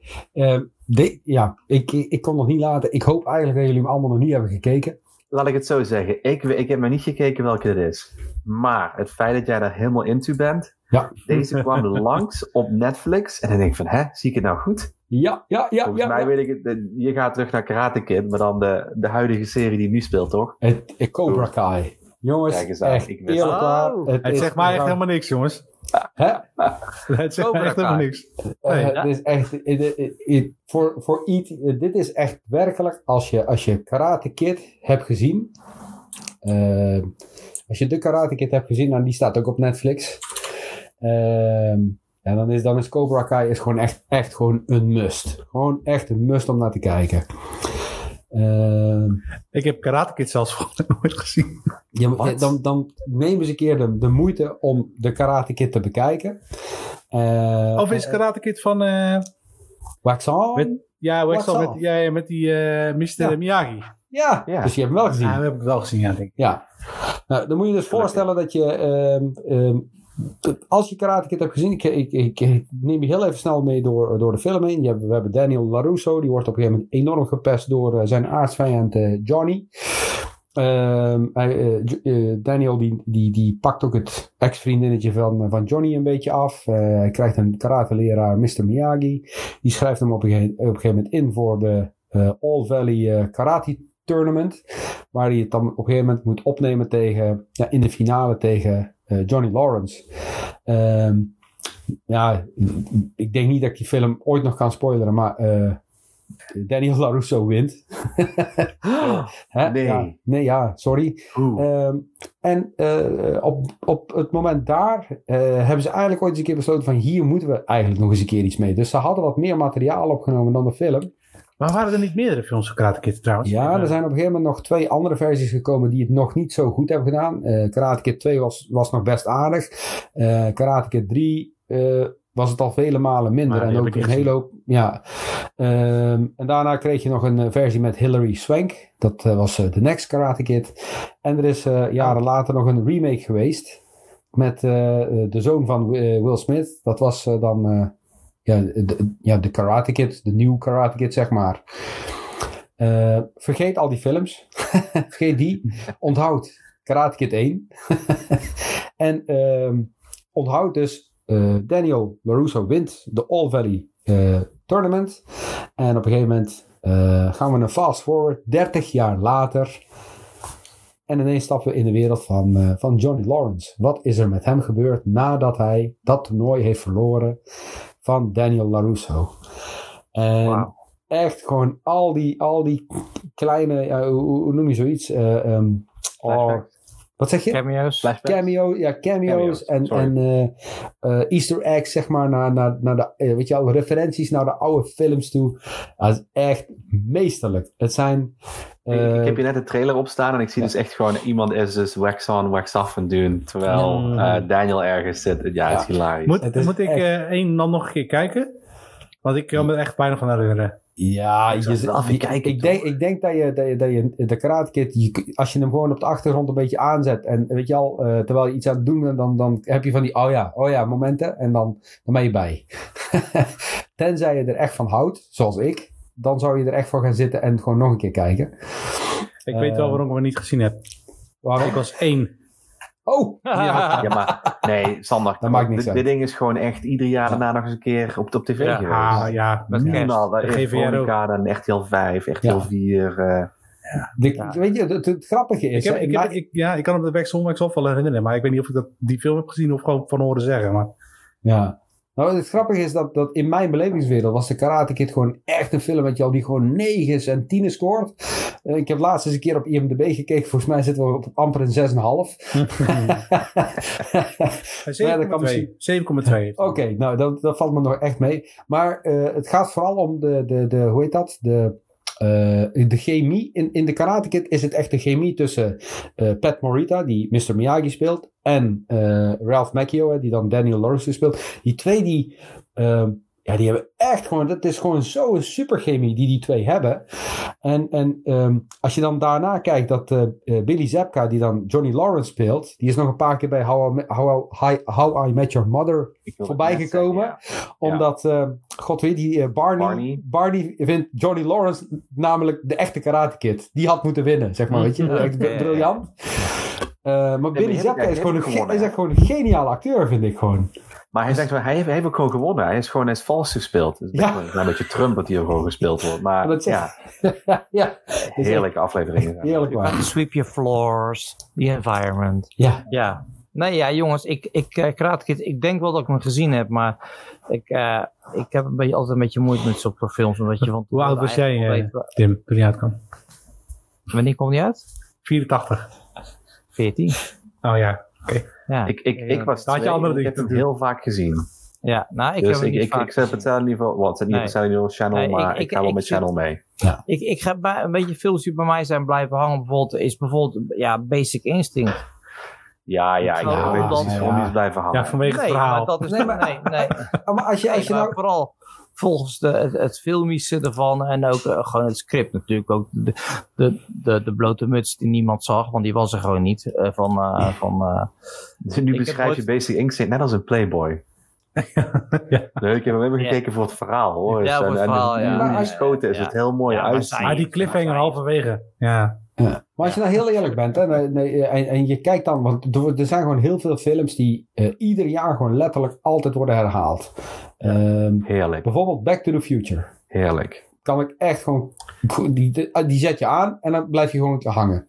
de- ja ik, ik kon nog niet laten. Ik hoop eigenlijk dat jullie hem allemaal nog niet hebben gekeken. Laat ik het zo zeggen. Ik, ik heb maar niet gekeken welke het is. Maar het feit dat jij daar helemaal into bent. Ja. Deze kwam [laughs] langs op Netflix. En dan denk ik van, hè, zie ik het nou goed? Ja, ja, ja. Volgens ja, mij ja. weet ik het. eh, Je gaat terug naar Karate Kid. Maar dan de, de huidige serie die nu speelt, toch? Het, het Cobra Kai. Jongens, Kijk eens aan, echt ik wist eerlijk het. waar. Het is zegt mij echt helemaal niks, jongens. [laughs] Het zegt echt helemaal niks. Eh, Nee. het is echt, voor, voor eh, dit is echt werkelijk, als je, als je Karate Kid hebt gezien, eh, als je de Karate Kid hebt gezien, nou die staat ook op Netflix, Ehm, ja, dan is, dan is Cobra Kai is gewoon echt, echt gewoon een must. Gewoon echt een must om naar te kijken. Ehm, Ik heb Karate Kid zelfs [laughs] nooit gezien. dan, dan neem eens een keer de, de moeite om de Karate Kid te bekijken. Eh, Of is Karate Kid van... eh, Wax on? Met- ja, dat? up? Met, ja, met die eh Mr. Ja. Miyagi. Ja, Ja. dus je hebt hem wel gezien. Ja, dat heb ik wel gezien, ja, denk ik. Ja. Nou, dan moet je dus voorstellen dat je, ehm, ehm, als je Karate hebt gezien, ik, ik, neem je heel even snel mee door, door de film heen. Je we hebben Daniel LaRusso, die wordt op een gegeven moment enorm gepest door eh, zijn aardsvijand eh, Johnny. Ehm, eh, Daniel die, die, die pakt ook het ex-vriendinnetje van, van Johnny een beetje af. Hij krijgt een karateleraar, Mr. Miyagi. Die schrijft hem op een, gegeven, op een gegeven moment in voor de All Valley Karate Tournament. Waar hij het dan op een gegeven moment moet opnemen tegen, ja, in de finale tegen Johnny Lawrence. Ehm, ja, ik denk niet dat ik die film ooit nog kan spoileren, maar eh, Daniel LaRusso wint. [laughs] Hè? Nee. Ja, nee, ja, sorry. Ehm, en eh, op, op het moment daar eh, hebben ze eigenlijk ooit eens een keer besloten van hier moeten we eigenlijk nog eens een keer iets mee. Dus ze hadden wat meer materiaal opgenomen dan de film. Maar waren er niet meerdere films van Karate Kid trouwens? Ja, er zijn op een gegeven moment nog twee andere versies gekomen die het nog niet zo goed hebben gedaan. Eh Karate Kid 2 was, was nog best aardig. Eh Karate Kid 3 eh, was het al vele malen minder. Die en ook een hele hoop. Ja. Ehm, en daarna kreeg je nog een eh, versie met Hilary Swank. Dat eh, was eh, The Next Karate Kid. En er is eh, jaren later nog een remake geweest. Met eh, eh, de zoon van eh, Will Smith. Dat was eh, dan eh, ja, de, ja, de Karate Kid. De nieuwe Karate Kid, zeg maar. Eh, vergeet al die films. [laughs] vergeet die. Onthoud Karate Kid 1. [laughs] en ehm, onthoud dus eh, Daniel LaRusso wint de All Valley eh, Tournament. En op een gegeven moment gaan we een fast forward. 30 jaar later. En ineens stappen we in de wereld van, van Johnny Lawrence. Wat is er met hem gebeurd nadat hij dat toernooi heeft verloren van Daniel LaRusso? En echt gewoon al die, al die kleine, ja, hoe, hoe noem je zoiets? Eh, ehm, oh, Flashback. wat zeg je? Cameo's. Cameo, ja, cameo's, Cameo's, en, sorry. en eh, eh, Easter eggs, zeg maar, naar, naar, naar de, weet je al, referenties naar de oude films toe. Dat is echt meesterlijk. Het zijn... Ik- eh, ik heb hier net de trailer op staan en ik zie ja. dus echt gewoon iemand is dus wax on, wax off aan doen. Terwijl Mm. eh, Daniel ergens zit. Ja, het is hilarisch. Moet, Het is moet ik echt- eh één dan nog een keer kijken? Want ik kan me er echt weinig van herinneren. Ja, Ik je, kijken, ik, denk, ik denk dat je, dat je, dat je de Karate Kid, je- als je hem gewoon op de achtergrond een beetje aanzet en weet je al, eh, terwijl je iets aan het doen bent, dan, dan heb je van die, oh ja, oh ja, momenten en dan, dan ben je bij. [laughs] Tenzij je er echt van houdt, zoals ik, dan zou je er echt voor gaan zitten en gewoon nog een keer kijken. Ik weet wel Eh, waarom ik hem niet gezien heb. Waarom? Ik was één. Oh! Ja, maar nee, Sander. Dat maakt niks dit, uit. dit ding is gewoon echt ieder jaar daarna nog eens een keer op, op tv Ja. geweest. Ah, ja. Met kerst. Minimaal, daar De is GVR ook. Veronica dan RTL 5, RTL Ja. 4. eh, De- Ja. Weet je, het, het grappige is... Ik, heb, ik, na- heb, ik, ja, ik kan hem de Wax Off wel herinneren, maar ik weet niet of ik dat, die film heb gezien of gewoon van horen zeggen. Maar Ja. Nou, het grappige is dat, dat in mijn belevingswereld was de Karate Kid gewoon echt een film met jou die gewoon negens en tienen scoort. Eh, ik heb laatst eens een keer op IMDb gekeken. Volgens mij zitten we op amper een 6,5. [laughs] Ja, dat kan 7,2. misschien- 7,2 heeft hij. Oké, nou dat, dat valt me nog echt mee. Maar eh, het gaat vooral om de, de, de hoe heet dat? De, eh, de chemie. In, in de Karate Kid is het echt de chemie tussen eh, Pat Morita, die Mr. Miyagi speelt, en eh, Ralph Macchio, die dan Daniel Lawrence speelt. Die twee die, ehm, ja, die hebben echt gewoon, dat is gewoon zo'n superchemie die die twee hebben. En, en ehm, als je dan daarna kijkt dat eh, eh, Billy Zabka, die dan Johnny Lawrence speelt, die is nog een paar keer bij How I, How I, How I Met Your Mother ik wil Voorbij het net gekomen. zeggen, omdat, eh, god weet die eh, Barney, Barney. Barney. vindt Johnny Lawrence namelijk de echte Karate Kid. Die had moeten winnen, zeg maar. Weet je, [laughs] echt briljant. Maar Billy ik- is, gewoon een, is echt gewoon een geniale acteur, vind ik gewoon. Maar hij, zegt, wel, hij, heeft, hij heeft ook gewoon gewonnen. Hij is gewoon hij is vals gespeeld. Het is Ja. een beetje Trump dat hier gewoon gespeeld wordt. Maar [laughs] Dat ja, [laughs] ja, heerlijke afleveringen. [laughs] heerlijk waar. Sweep your floors, the environment. Ja, Ja. Nee, ja, jongens, ik, ik, uh, Karate Kid, ik denk wel dat ik hem gezien heb, maar ik, eh, ik heb een beetje, altijd een beetje moeite met zulke films. Omdat je van Hoe oud was jij, eh, Tim, toen die uitkwam? wanneer kwam die uit? 84. 14. Oh ja, oké. Ja, Ik, ik, ik was Daar had je twee, andere ik heb het heel vaak gezien. ja nou, ik dus heb ik, niet ik, vaak ik zet gezien. hetzelfde niveau. Wat, het is niet hetzelfde niveau als Channel, Nee, ik- maar ik, ik- ga wel ik met Channel mee. Ik, ik ga bij een beetje films die bij mij zijn blijven hangen. Bijvoorbeeld, is bijvoorbeeld ja, Basic Instinct. Ja, ja, Ja, ja. weet dat- je, gewoon ja. is blijven hangen. Ja, vanwege het Nee, verhaal. maar dat is Nee, maar- nee, nee. Ah, [laughs] maar als je, als je nou... vooral volgens de, het, het filmische ervan en ook eh, gewoon het script natuurlijk. Ook de, de, de, de blote muts die niemand zag, want die was er gewoon niet. eh, van, eh, van, eh, Dus nu beschrijf je ooit- Basic Instinct net als een Playboy. [laughs] Ja. Nee, ik heb maar Ja. gekeken voor het verhaal hoor. Ja, voor het en, verhaal, en ja. Maar is ja. het heel mooi Ja, maar uitzien. zij- Ah, die cliffhanger halverwege. Ja. Ja. Maar als je nou heel eerlijk bent, hè, en, en je kijkt dan, want er, er zijn gewoon heel veel films die eh, ieder jaar gewoon letterlijk altijd worden herhaald. Ehm, Heerlijk, bijvoorbeeld Back to the Future. heerlijk. Kan ik echt gewoon, die, die, die zet je aan en dan blijf je gewoon hangen.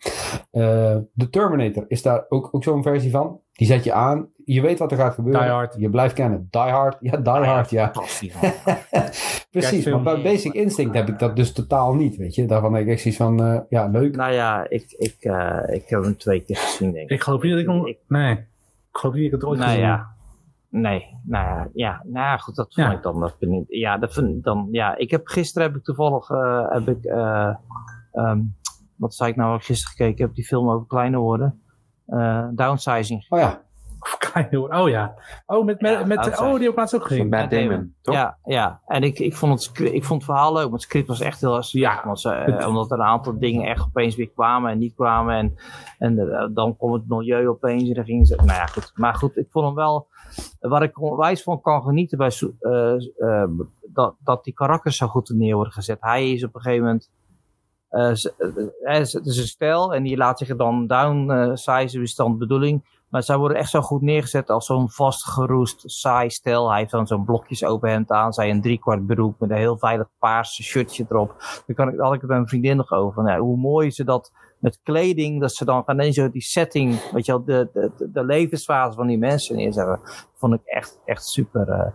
Eh de Terminator is daar ook, ook zo'n versie van. Die zet je aan, je weet wat er gaat gebeuren. Die Hard. Je blijft kennen. Die Hard, ja, Die Hard, ja. fantastisch. [laughs] Precies, maar bij Basic Instinct heb ik dat dus totaal niet, weet je. Daarvan denk ik echt zoiets van, eh, ja, leuk. nou ja, ik, ik, eh, ik heb hem twee keer gezien, denk ik. Ik geloof niet dat ik hem... Nee. Ik geloof niet dat ik het ooit Nou gezien heb. ja. Nee, nou ja, ja, nou ja, goed, dat vond Ja. ik dan. Dat vind ik, ja, dat vind ik dan, ja, ik heb gisteren heb ik toevallig, eh, heb ik, eh, ehm, wat zei ik nou, gisteren gekeken, ik heb die film over kleine woorden, eh, downsizing. Oh ja, Of klein hoor. Oh ja. Oh, met, met, Ja, met, oh die heb ik laatst ook gezien. Matt Damon, toch? Ja, ja, en ik, ik, vond het, ik vond het verhaal leuk, want het script was echt heel erg Ja. Want ze, eh, omdat er een aantal dingen echt opeens weer kwamen en niet kwamen. En, en dan kwam het milieu opeens en dan gingen ze... Nou ja, goed. Maar goed, ik vond hem wel... Waar ik onwijs van kan genieten bij... Eh, eh, dat, dat die karakters zo goed neer worden gezet. Hij is op een gegeven moment... eh, het is een stijl en die laat zich dan downsizen, is dan de bedoeling. Maar zij worden echt zo goed neergezet als zo'n vastgeroest, saai stijl. Hij heeft dan zo'n blokjes overhemd aan, zij een driekwart broek met een heel veilig paars shirtje erop. Daar kan ik, had ik het met mijn vriendin nog over. Nou, hoe mooi ze dat met kleding, dat ze dan gaan ineens zo die setting, weet je wel, de, de, de, levensfase van die mensen neerzetten. Vond ik echt, echt super. eh.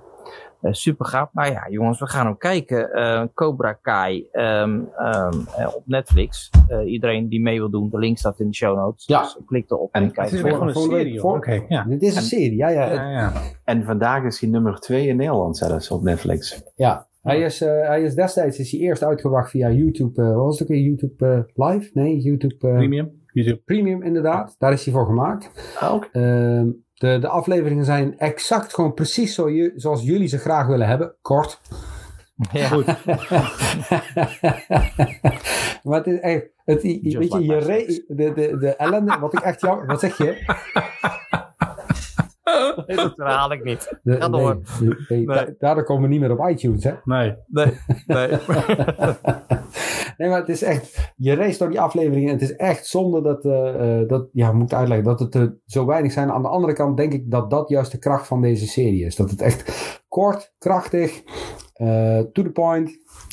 Uh, super gaaf. Nou ja, jongens, we gaan hem kijken. Uh, Cobra Kai um, um, op Netflix. iedereen die mee wil doen, de link staat in de show notes. Ja. Dus klik erop en, en kijk. Het is gewoon een serie, voor, ja. Dit is een serie, ja, ja. ja, ja. En vandaag is hij nummer 2 in Nederland zelfs op Netflix. Ja, hij is, uh, hij is destijds is hij eerst uitgebracht via YouTube. Uh, wat was het ook weer? YouTube uh, Live? Nee, YouTube Premium. YouTube. Premium, inderdaad. Daar is hij voor gemaakt. Ah, okay. Ehm, de, de afleveringen zijn exact gewoon precies zo je, zoals jullie ze graag willen hebben. Kort. Ja. Goed. [laughs] maar het is echt. Het, weet je, like je re, de, de, de ellende. Wat ik echt jammer. Wat zeg je? [laughs] Nee, dat herhaal ik niet. De, Ga door. Nee, nee, Nee. da- daardoor komen we niet meer op iTunes, hè? Nee. Nee, nee. [laughs] Nee, maar het is echt. Je race door die afleveringen. En het is echt zonde dat. eh, eh, dat ja, moet ik uitleggen. Dat het er zo weinig zijn. Aan de andere kant denk ik dat dat juist de kracht van deze serie is. Dat het echt kort, krachtig. eh, to the point.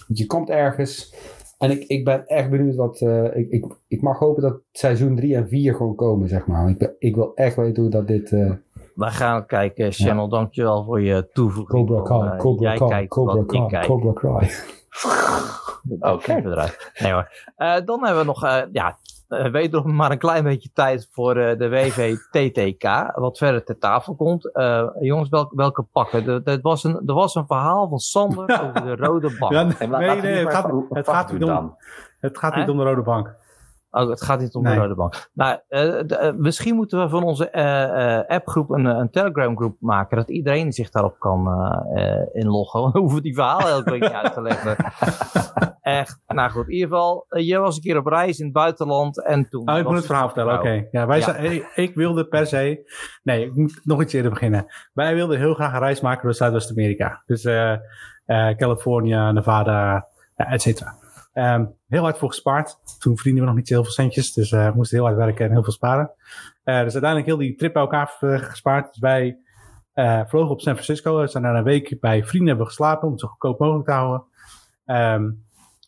Je komt ergens. En ik, ik ben echt benieuwd wat. eh, ik, ik, ik mag hopen dat seizoen 3 en 4 gewoon komen, zeg maar. Ik, ben- ik wil echt weten hoe dat dit. eh, We gaan kijken. Channel, dankjewel voor je toevoeging. Cobra Kai, Cobra jij Kai, kijkt Cobra Kai. Cobra Kai. [laughs] Oké. Nee hoor. Eh, dan hebben we nog, eh, ja, eh, wederom maar een klein beetje tijd voor de WVTTK. [laughs] Wat verder ter tafel komt. Jongens, welke, welke pakken? Er, er, was een, er was een verhaal van Sander over de [laughs] rode bank. Ja, nee, nee, niet het gaat, het gaat niet om, dan? het gaat niet Hè? om de rode bank. Oh, het gaat niet om Nee. de rode bank. Nou, eh, eh, misschien moeten we van onze eh, appgroep een, een Telegram groep maken. Dat iedereen zich daarop kan inloggen. [laughs] We hoeven die verhalen elke week niet uit te leggen. [laughs] Echt. Nou goed, in ieder geval. je was een keer op reis in het buitenland. En toen Oh, ik moet het verhaal vertellen. Oké. Ja, wij Ja. ik, ik wilde per se. Nee, ik moet nog iets eerder beginnen. Wij wilden heel graag een reis maken door Zuidwest-Amerika. Dus eh, California, Nevada, ja, et cetera. Ehm, heel hard voor gespaard. Toen verdienden we nog niet heel veel centjes. Dus eh, we moesten heel hard werken en heel veel sparen. Eh, dus uiteindelijk heel die trip bij elkaar eh, gespaard. Dus wij vlogen op San Francisco. We zijn daar een week bij vrienden hebben geslapen. Om het zo goedkoop mogelijk te houden. Ehm,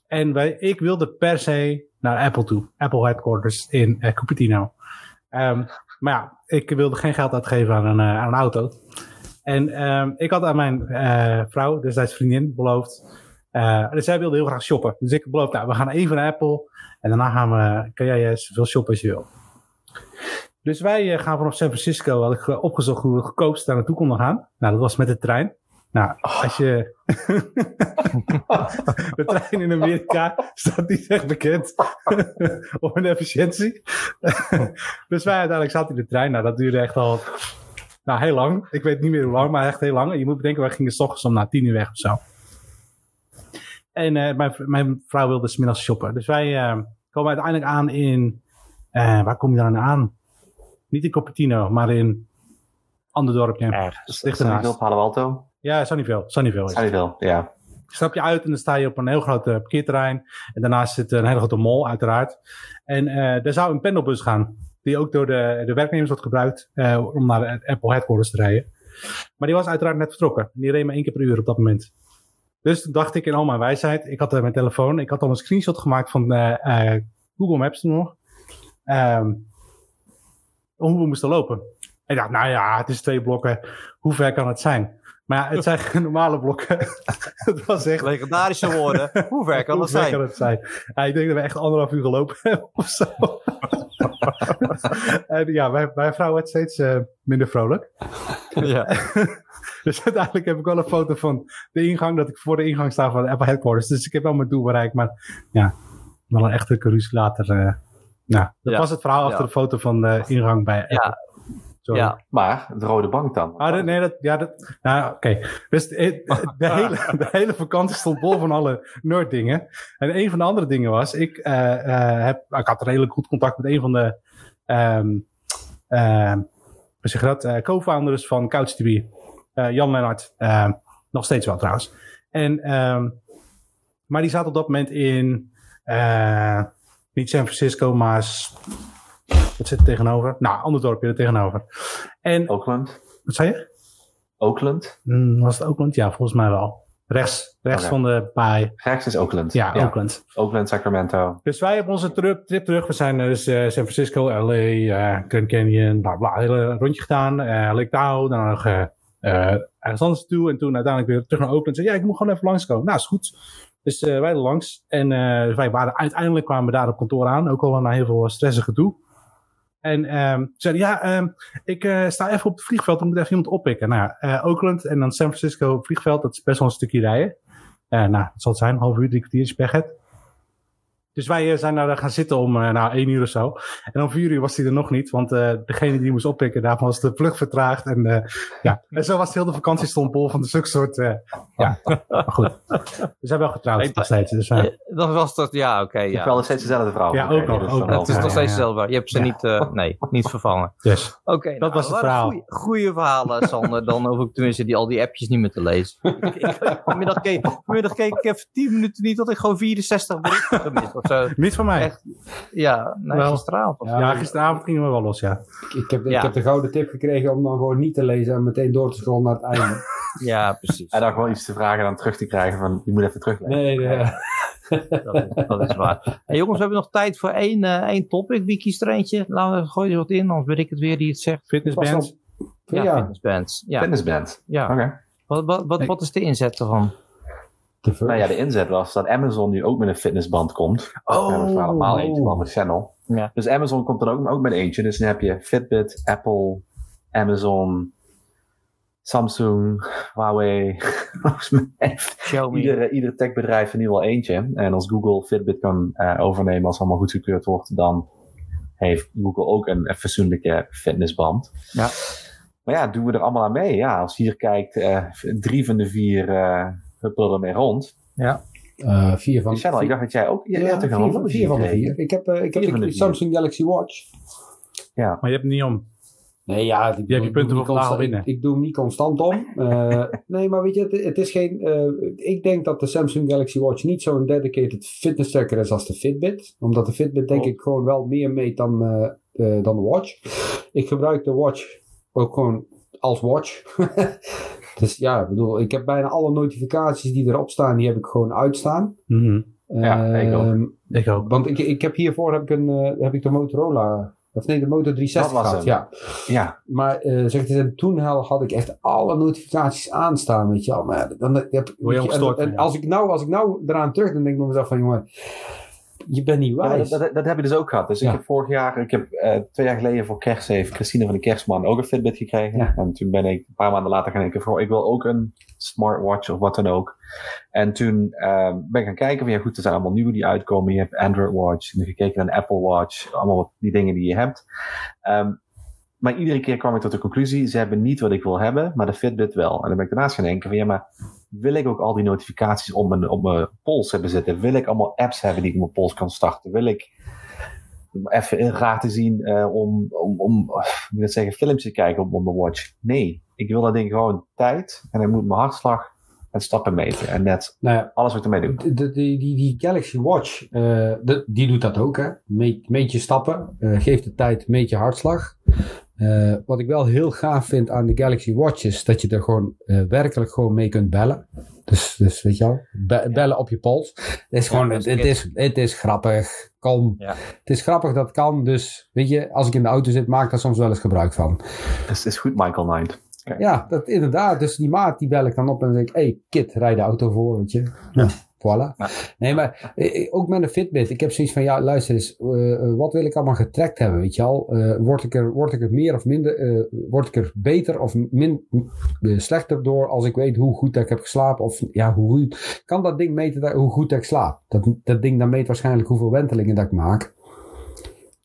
en wij, ik wilde per se naar Apple toe. Apple headquarters in Cupertino. Ehm, maar ja, ik wilde geen geld uitgeven aan een, aan een auto. En ik had aan mijn eh, vrouw, destijds vriendin, beloofd. Eh, dus zij wilde heel graag shoppen. Dus ik beloofde, nou, we gaan even naar Apple. En daarna gaan we, kan jij eh, zoveel shoppen als je wil. Dus wij eh, gaan vanaf San Francisco, had ik opgezocht hoe we goedkoopst daar naartoe konden gaan. Nou, dat was met de trein. Nou, als je... [laughs] de trein in Amerika staat niet echt bekend [laughs] op een efficiëntie. [laughs] dus wij uiteindelijk zaten in de trein. Nou, dat duurde echt al nou, heel lang. Ik weet niet meer hoe lang, maar echt heel lang. En je moet bedenken, wij gingen s ochtends om na tien uur weg of zo. En eh, mijn, mijn vrouw wilde smiddags shoppen. Dus wij eh, komen uiteindelijk aan in... eh, waar kom je dan aan? Niet in Cupertino, maar in ander dorpje. Ergens. Ernaast. Sunnyvale, Palo Alto? Ja, Sunnyvale. Sunnyvale is ja. stap je uit en dan sta je op een heel groot parkeerterrein. En daarnaast zit een hele grote mall, uiteraard. En er zou een pendelbus gaan, die ook door de, de werknemers wordt gebruikt om naar Apple headquarters te rijden. Maar die was uiteraard net vertrokken. En die reed maar één keer per uur op dat moment. Dus toen dacht ik in al mijn wijsheid, ik had eh, mijn telefoon, ik had al een screenshot gemaakt van eh, eh, Google Maps nog. Ehm, hoe we moesten lopen. En ik dacht, nou ja, het is twee blokken. Hoe ver kan het zijn? Maar ja, het zijn geen normale blokken. [laughs] het was echt Legendarische woorden. [laughs] Hoe ver kan hoe dat zijn? kan het zijn? Ja, ik denk dat we echt anderhalf uur gelopen [laughs] hebben of zo. en ja, mijn, mijn vrouw werd steeds eh, minder vrolijk. Ja. Dus uiteindelijk heb ik wel een foto van de ingang, dat ik voor de ingang sta van de Apple Headquarters. Dus ik heb wel mijn doel bereikt, maar ja, wel een echte ruzie later. nou, dat Ja. was het verhaal achter Ja. de foto van de ingang bij Apple. Ja. Sorry. Ja. Maar, de rode bank dan? Ah, dat- nee, dat, ja, dat, nou, oké. Dus de, de, hele, [laughs] de hele vakantie stond bol van alle nerddingen. En een van de andere dingen was, ik, eh, eh, heb, ik had redelijk goed contact met een van de, ehm ehm, hoe zeg dat, eh, co-founders van CouchDB. Eh Jan Lennart, ehm, nog steeds wel trouwens. En, ehm, maar die zat op dat moment in, eh, niet San Francisco, maar, wat zit er tegenover? Nou, ander dorpje er tegenover. En, Oakland? wat zei je? Oakland? Hmm, was het Oakland? Ja, volgens mij wel. Rechts, rechts van de baai. Rechts is Oakland. Ja, Oakland. Oakland, Sacramento. Dus wij op onze trip, trip terug, we zijn dus eh, San Francisco, LA, eh, Grand Canyon, bla bla, een hele rondje gedaan. eh Lake Tahoe, dan nog ergens anders toe. En toen uiteindelijk weer terug naar Oakland. Zei, ja, ik moet gewoon even langskomen. Nou, is goed. Dus wij er langs. En wij waren uiteindelijk kwamen we daar op kantoor aan. Ook al na heel veel stressige toe. En ehm zeiden, ja, ehm, ik eh, sta even op het vliegveld. Ik moet even iemand oppikken. Nou, eh, Oakland en dan San Francisco vliegveld. Dat is best wel een stukje rijden. Eh, nou, het zal het zijn. Een half uur, drie kwartier is pech het. Dus wij eh, zijn daar gaan zitten om eh, nou, één uur of zo. En om vier uur was hij er nog niet. Want eh, degene die moest oppikken, daarvan was de vlucht vertraagd. En, eh, ja. [laughs] en zo was heel de vakantie stond bol van de zulke soort... eh, ja, maar goed. [laughs] We zijn wel getrouwd nog steeds. Dus, eh, Eh, Dat was toch, ja, oké. Ja. wel steeds dezelfde vrouw. Ja, ook nog, dus ook nog. Het is nog steeds hetzelfde. Je hebt ze niet, eh, nee, niet vervangen. dus. Oké, Dat was het verhaal. Goede verhalen, Sander. Dan hoef ik tenminste die, al die appjes niet meer te lezen. [laughs] ik, ik, vanmiddag, keek, vanmiddag keek ik even 10 minuten niet dat ik gewoon 64 berichten gemist of zo. [laughs] Niet van mij. Echt? Ja, nee, Wel. gisteravond. Ja, Ja, gisteravond gingen we wel los, ja. Ik, ik heb, Ja. ik heb de gouden tip gekregen om dan gewoon niet te lezen en meteen door te scrollen naar het einde. [laughs] Ja, precies. En dan gewoon iets te vragen en dan terug te krijgen van, je moet even terugleggen. Nee, nee. Dat is, dat is waar. Hey, jongens, we hebben nog tijd voor één, eh, één topic. Wie kiest er eentje? Laten we gooien wat in, anders ben ik het weer die het zegt. Fitnessbands. Ja, Ja. fitnessbands. Ja, Fitnessband. ja. Oké. Wat, wat, wat, wat is de inzet ervan? Nou ja, de inzet was dat Amazon nu ook met een fitnessband komt. Oh. We hebben allemaal eentje van de channel. Ja. Dus Amazon komt er ook, ook met eentje. Dus dan heb je Fitbit, Apple, Amazon, Samsung, Huawei. [laughs] Xiaomi. ieder, ieder techbedrijf er nu wel eentje. En als Google Fitbit kan eh, overnemen als het allemaal goedgekeurd wordt, dan heeft Google ook een, een fatsoenlijke fitnessband. Ja. Maar ja, doen we er allemaal aan mee? Ja, als je hier kijkt, eh, drie van de vier eh huppelen ermee rond. Eh, vier van Channel, ik dacht dat jij ook... Ja, Ja, ja, toch vier, van, vier van de vier. Ik heb, eh, ik heb de de vier. Samsung Galaxy Watch. Ja. Maar je hebt het niet om. Nee, ja, Die die, heb je punten voor al constant, winnen. ik, ik doe hem niet constant om. Eh, [laughs] nee, maar weet je, het, het is geen. eh, ik denk dat de Samsung Galaxy Watch niet zo'n dedicated fitness tracker is als de Fitbit. Omdat de Fitbit, denk Oh. ik, gewoon wel meer meet dan, dan de Watch. Ik gebruik de Watch ook gewoon als Watch. [laughs] dus ja, ik bedoel, ik heb bijna alle notificaties die erop staan, die heb ik gewoon uitstaan. Mhm. Ja, ik ook. Ehm, Ik ook. want ik, ik heb hiervoor heb ik, een, eh, heb ik de Motorola. Of nee, de Moto 360 Dat was gehad. hem. Ja. Ja, Maar eh zeg het eens, toen had had ik echt alle notificaties aanstaan, weet je wel. Maar dan, heb, je en, als ik nou, als ik nou eraan terug, dan denk ik bij mezelf van, jongen, je bent niet Ja, wijs. dat, dat, dat heb je dus ook gehad. Dus Ja. ik heb vorig jaar, ik heb eh, twee jaar geleden voor kerst heeft Christine van de Kerstman ook een Fitbit gekregen. Ja. En toen ben ik een paar maanden later gaan denken voor, ik wil ook een smartwatch of wat dan ook. En toen eh, ben ik gaan kijken van, ja goed, er zijn allemaal nieuwe die uitkomen. Je hebt Android Watch, en gekeken naar een Apple Watch, allemaal wat- die dingen die je hebt. Ehm, maar iedere keer kwam ik tot de conclusie, ze hebben niet wat ik wil hebben, maar de Fitbit wel. En dan ben ik daarnaast gaan denken van, ja maar wil ik ook al die notificaties op mijn, op mijn pols hebben zitten? Wil ik allemaal apps hebben die ik op mijn pols kan starten? Wil ik even raar te zien eh, om, om, om hoe moet ik zeggen, filmpjes te kijken op, op mijn watch? Nee, ik wil dat ding gewoon tijd en dan moet mijn hartslag en stappen meten. En net Nou ja, alles wat ik ermee doe. die, die, die Galaxy Watch, eh, de- die doet dat ook, hè. Meet, meet je stappen, eh, geeft de tijd, meet je hartslag. Eh, wat ik wel heel gaaf vind aan de Galaxy Watch is dat je er gewoon eh, werkelijk gewoon mee kunt bellen. Dus, dus weet je wel, be- bellen op je pols. Het is gewoon, het, is het, is, het is grappig. Kom. Ja. Het is grappig dat het kan. Dus weet je, als ik in de auto zit, maak ik daar soms wel eens gebruik van. Dus het is goed, Michael Knight. Ja, dat inderdaad. Dus die maat die bel ik dan op en dan zeg ik, hey kid, rij de auto voor, weet je. Ja. Voilà. Ja. Nee, maar ook met een Fitbit. Ik heb zoiets van, ja, luister eens, eh, eh, wat wil ik allemaal getrackt hebben, weet je al? Eh, word, ik er, word ik er meer of minder, eh, word ik er beter of min, slechter door als ik weet hoe goed dat ik heb geslapen? Of ja, hoe goed, kan dat ding meten dat, hoe goed dat ik slaap? Dat, dat ding dan meet waarschijnlijk hoeveel wentelingen dat ik maak.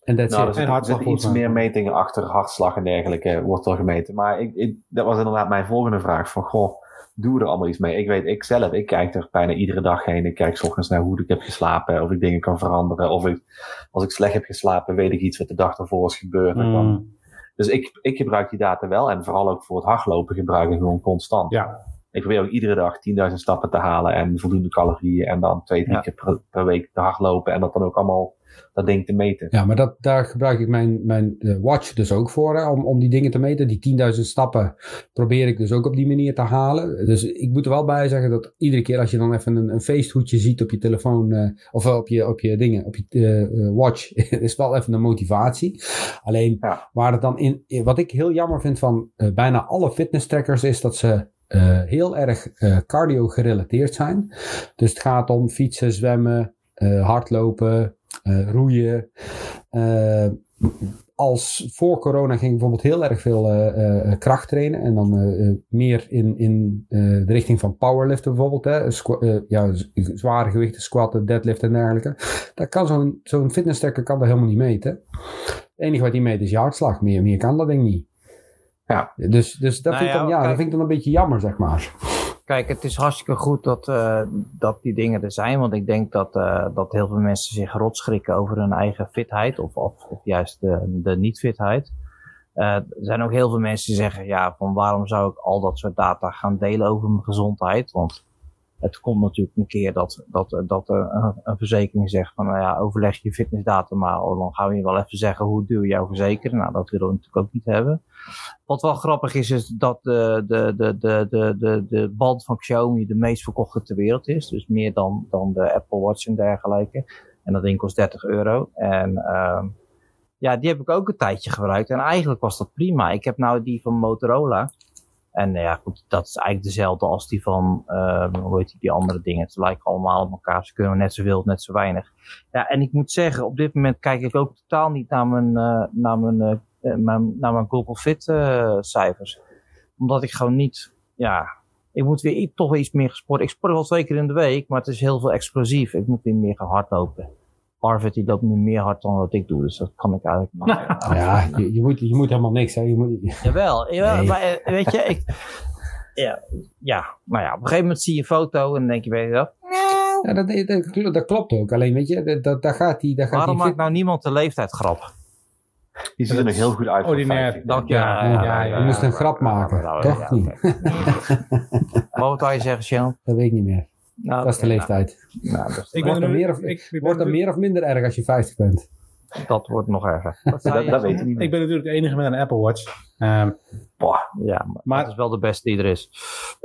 En dat Nou, er En zitten iets meer metingen achter, hartslag en dergelijke wordt er gemeten. Maar ik, ik, dat was inderdaad mijn volgende vraag van, goh, doen we er allemaal iets mee? Ik weet, ik zelf, ik kijk er bijna iedere dag heen. Ik kijk 's ochtends naar hoe ik heb geslapen, of ik dingen kan veranderen. Of ik, als ik slecht heb geslapen, weet ik iets wat de dag ervoor is gebeurd. Mm, Dus ik, ik gebruik die data wel. En vooral ook voor het hardlopen gebruik ik gewoon constant. Ja. Ik probeer ook iedere dag 10.000 stappen te halen en voldoende calorieën. En dan twee, drie Ja. keer per, per week te hardlopen. En dat dan ook allemaal dat ding te meten. Ja, maar dat, daar gebruik ik mijn, mijn uh, watch dus ook voor, hè, om, om die dingen te meten. Die 10.000 stappen probeer ik dus ook op die manier te halen. Dus ik moet er wel bij zeggen dat iedere keer als je dan even een, een feesthoedje ziet op je telefoon, uh, of op je, op je dingen, op je uh, watch, [laughs] is wel even een motivatie. Alleen, ja. waar het dan in, wat ik heel jammer vind van bijna alle fitness trackers is dat ze uh, heel erg uh, cardio gerelateerd zijn. Dus het gaat om fietsen, zwemmen, uh, hardlopen, roeien. als voor corona ging ik bijvoorbeeld heel erg veel kracht trainen. En dan meer in, in de richting van powerliften bijvoorbeeld. Hè. ja, zware gewichten, squatten, deadliften en dergelijke. Dat kan zo'n zo'n fitnesstrekker kan dat helemaal niet meten. Het enige wat hij meet is je hartslag. Meer, meer kan dat ding niet. Ja. Dus, dus dat, nou vind ik dan, ja, dat vind ik dan een beetje jammer, zeg maar. Kijk, het is hartstikke goed dat, uh, dat die dingen er zijn. Want ik denk dat, uh, dat heel veel mensen zich rotschrikken over hun eigen fitheid. Of, of, juist de, de niet-fitheid. Uh, er zijn ook heel veel mensen die zeggen, ja, van waarom zou ik al dat soort data gaan delen over mijn gezondheid? Want het komt natuurlijk een keer dat, dat, dat een, een verzekering zegt van, nou ja, overleg je fitnessdata maar. Dan gaan we je wel even zeggen hoe duur jouw verzekering. Nou, dat willen we natuurlijk ook niet hebben. Wat wel grappig is, is dat de, de, de, de, de, de, de band van Xiaomi de meest verkochte ter wereld is. Dus meer dan, dan de Apple Watch en dergelijke. En dat ding kost 30 euro. En uh, ja, die heb ik ook een tijdje gebruikt. En eigenlijk was dat prima. Ik heb nou die van Motorola. En ja, goed, dat is eigenlijk dezelfde als die van, uh, hoe heet die, die andere dingen. Ze lijken allemaal op elkaar. Ze kunnen net zoveel, net zo weinig. Ja, en ik moet zeggen, op dit moment kijk ik ook totaal niet naar mijn, uh, naar mijn, uh, mijn, naar mijn Google Fit cijfers. Omdat ik gewoon niet, ja, ik moet weer toch iets meer gesport. Ik sport wel twee keer in de week, maar het is heel veel explosief. Ik moet weer meer gaan hardlopen. Arvid die loopt nu meer hard dan wat ik doe. Dus dat kan ik eigenlijk nog. ja, je, je, moet, je moet helemaal niks. Hè. Je moet... Jawel, jawel nee. maar eh, weet je, ik, ja, ja, maar ja, op een gegeven moment zie je een foto en dan denk je bij jezelf. Ja, dat, dat, dat, klopt ook. Alleen weet je, dat, daar gaat die. Daar gaat Waarom die maakt nou niemand de leeftijd grap? Die ziet er nog heel goed uit. Ordinair. Dank je. Ja, ja, ja, ja, je moest een grap maken. Toch niet? Wat wou je zeggen, Sjan? [laughs] Dat weet ik niet meer. Nou, dat is de leeftijd. Nou, dat is ik wordt er meer of, ik, wordt er meer of minder erg als je 50 bent? Dat wordt nog erger. Dat, dat, dat weet ik niet. Ik ben natuurlijk de enige met een Apple Watch. Um, Boah, ja, maar, maar, dat is wel de beste die er is.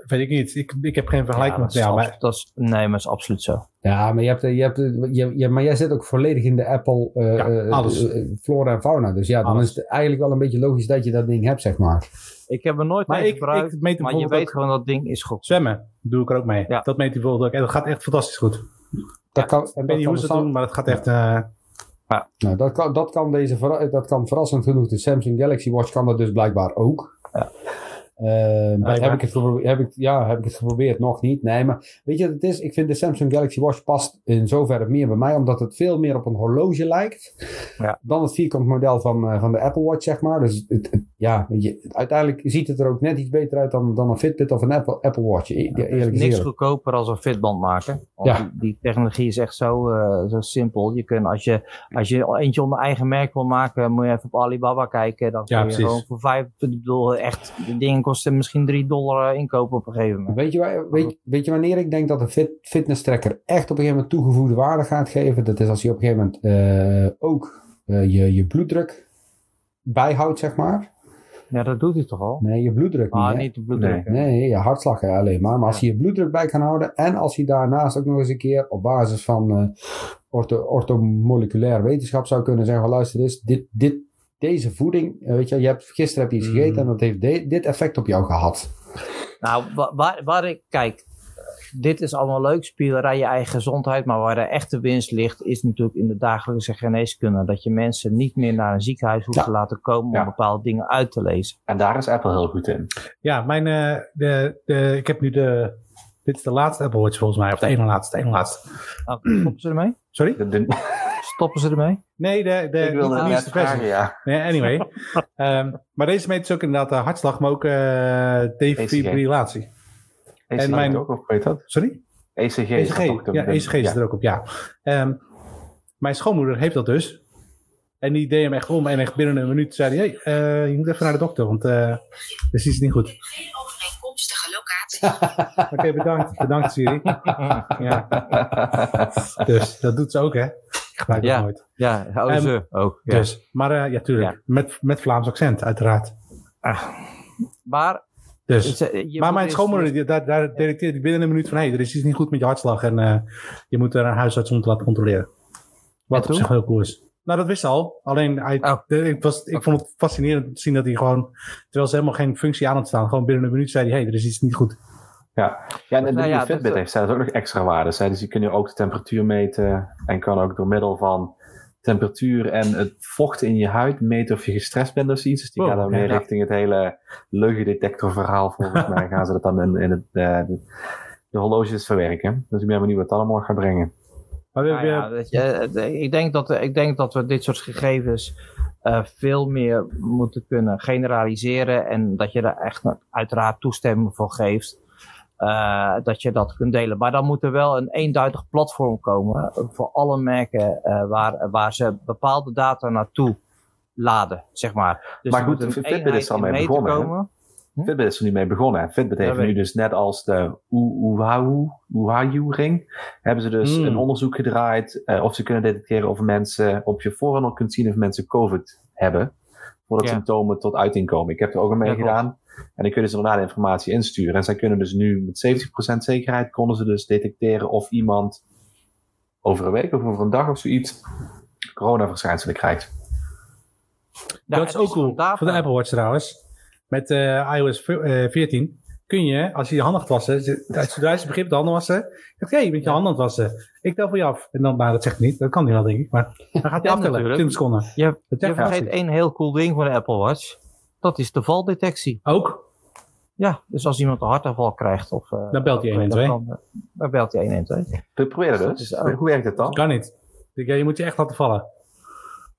Weet ik niet. Ik, ik heb geen vergelijking met jou. Maar... Dat is, nee, maar dat is absoluut zo. Ja, maar, je hebt, je hebt, je, je, maar jij zit ook volledig in de Apple uh, ja, alles. Uh, flora en fauna. Dus ja, dan alles. is het eigenlijk wel een beetje logisch dat je dat ding hebt, zeg maar. Ik heb er nooit maar mee ik, gebruikt, ik meet maar je weet gewoon dat ding is goed. Zwemmen doe ik er ook mee. Ja. Dat meet hij bijvoorbeeld ook. En dat gaat echt fantastisch goed. Dat kan, ik weet niet hoe ze dat doen, maar dat gaat echt... Uh, ja. Nou, dat, kan, dat, kan deze, dat kan verrassend genoeg. De Samsung Galaxy Watch kan dat dus blijkbaar ook. Ja. Uh, heb, ik het heb, ik, ja, heb ik het geprobeerd? Nog niet. Nee, maar weet je wat het is? Ik vind de Samsung Galaxy Watch past in zoverre meer bij mij, omdat het veel meer op een horloge lijkt ja. dan het vierkant model van, uh, van de Apple Watch, zeg maar. Dus het, het, ja, je, uiteindelijk ziet het er ook net iets beter uit dan, dan een Fitbit of een Apple, Apple Watch. Ja, het is niks eerlijk. goedkoper als een Fitband maken. Ja. die, die, technologie is echt zo, uh, zo simpel. Je kunt, als je, als je eentje onder eigen merk wil maken, moet je even op Alibaba kijken. Dan kun je precies. gewoon voor vijf, ik bedoel, echt, de dingen kosten misschien 3 dollar inkopen op een gegeven moment. Weet je, waar, weet, weet je wanneer ik denk dat een fit, fitness tracker echt op een gegeven moment toegevoegde waarde gaat geven? Dat is als je op een gegeven moment uh, ook uh, je, je bloeddruk bijhoudt, zeg maar. Ja, dat doet hij toch al? Nee, je bloeddruk ah, niet. niet de bloeddruk. Nee, nee, je hartslag alleen maar. Maar als je je bloeddruk bij kan houden en als je daarnaast ook nog eens een keer op basis van uh, ortho, orthomoleculair wetenschap zou kunnen zeggen: van, luister eens, dit, dit, deze voeding, weet je, je hebt, gisteren heb je iets gegeten mm. en dat heeft de, dit effect op jou gehad. Nou, waar, waar ik, kijk, dit is allemaal leuk, spielerij, je eigen gezondheid, maar waar de echte winst ligt, is natuurlijk in de dagelijkse geneeskunde. Dat je mensen niet meer naar een ziekenhuis hoeft ja. te laten komen ja. om bepaalde dingen uit te lezen. En daar is Apple heel goed in. Ja, mijn, uh, de, de, ik heb nu de, dit is de laatste Apple Watch volgens mij, of de ene laatste, de ene laatste. Oh, stoppen ze ermee? Sorry? De, de, [laughs] stoppen ze ermee? Nee, de, de, ik wilde de nieuwste versie. Vragen, ja. Nee, anyway. um, [laughs] maar deze meet dus ook inderdaad de hartslag, maar ook uh, defibrillatie. ECG en mijn, ook weet dat? Sorry? ECG. ECG, ja, ECG is er ook op, ja. Um, mijn schoonmoeder heeft dat dus. En die deed hem echt om en echt binnen een minuut zei hij, hey, uh, je moet even naar de dokter, want uh, er is iets niet goed. Geen overeenkomstige locatie. [laughs] Oké, okay, bedankt. Bedankt Siri. [laughs] ja. Dus dat doet ze ook, hè. Gebruik Ja. nooit. Ja, oh, Ehm, ze ook. Ja. Dus, maar eh, ja, tuurlijk. Ja. Met, met Vlaams accent, uiteraard. Maar, Dus. je maar mijn eerst- schoonmoeder, die- daar, daar detecteert binnen een minuut van... hé, er is iets niet goed met je hartslag en eh, je moet er een huisarts om te laten controleren. Wat op zich heel cool is. Nou, dat wist ze al. Alleen, hij, Oh. de- ik, was, ik vond het fascinerend te zien dat hij gewoon... terwijl ze helemaal geen functie aan had staan... gewoon binnen een minuut zei hij... hé, hey, er is iets niet goed. Ja, ja en de Nou ja, Fitbit dat- heeft zelfs ook nog extra waarden. Hè? Dus je kunt nu ook de temperatuur meten en kan ook door middel van temperatuur en het vocht in je huid meten of je gestrest bent of zoiets. Dus die Oh, gaan dan ja. richting het hele leugendetector verhaal volgens mij. [laughs] Gaan ze dat dan in, in het, eh, de, de horloges verwerken. Dus ik ben benieuwd wat dat allemaal gaat brengen. Maar Nou hebben ja, weet je, eh, ik, denk dat, ik denk dat we dit soort gegevens eh, veel meer moeten kunnen generaliseren. En dat je daar echt uiteraard toestemming voor geeft. Eh, dat je dat kunt delen. Maar dan moet er wel een eenduidig platform komen eh, voor alle merken eh, waar, waar ze bepaalde data naartoe laden, zeg maar. Dus Maar goed, een Fitbit is er al mee begonnen. Fitbit is er nu mee begonnen. Fitbit heeft nu dus net als de Oehahu Oehahu ring, hebben ze dus Hmm. een onderzoek gedraaid of ze kunnen detecteren of mensen op je voorhand al kunt zien of mensen COVID hebben, voordat Ja. symptomen tot uiting komen. Ik heb er ook aan mee Ja, klopt. En dan kunnen ze daarna de informatie insturen. En zij kunnen dus nu met 70% zekerheid konden ze dus detecteren of iemand over een week of over een dag of zoiets coronaverschijnselen krijgt. Nou, dat is ook cool. data. Voor de Apple Watch trouwens. Met eh, iOS v- eh, 14 kun je, als je je handen gaat wassen, zodra je begint de handen wassen, zeg je, hey, je bent je handen aan het wassen. Ik tel voor je af. En dan, nou, dat zegt hij niet. Dat kan hij wel, denk ik. Maar dan gaat hij Ja, aftellen. natuurlijk. 20 seconden. Je, je vergeet één heel cool ding van de Apple Watch. Dat is de valdetectie. Ook. Ja, dus als iemand een hartaanval krijgt of... eh, Dan belt hij of, 112. dan eh, Dan belt hij 112. Probeer het Dat dus. ook- Hoe werkt het dan? Kan niet. Ja, je moet je echt laten vallen.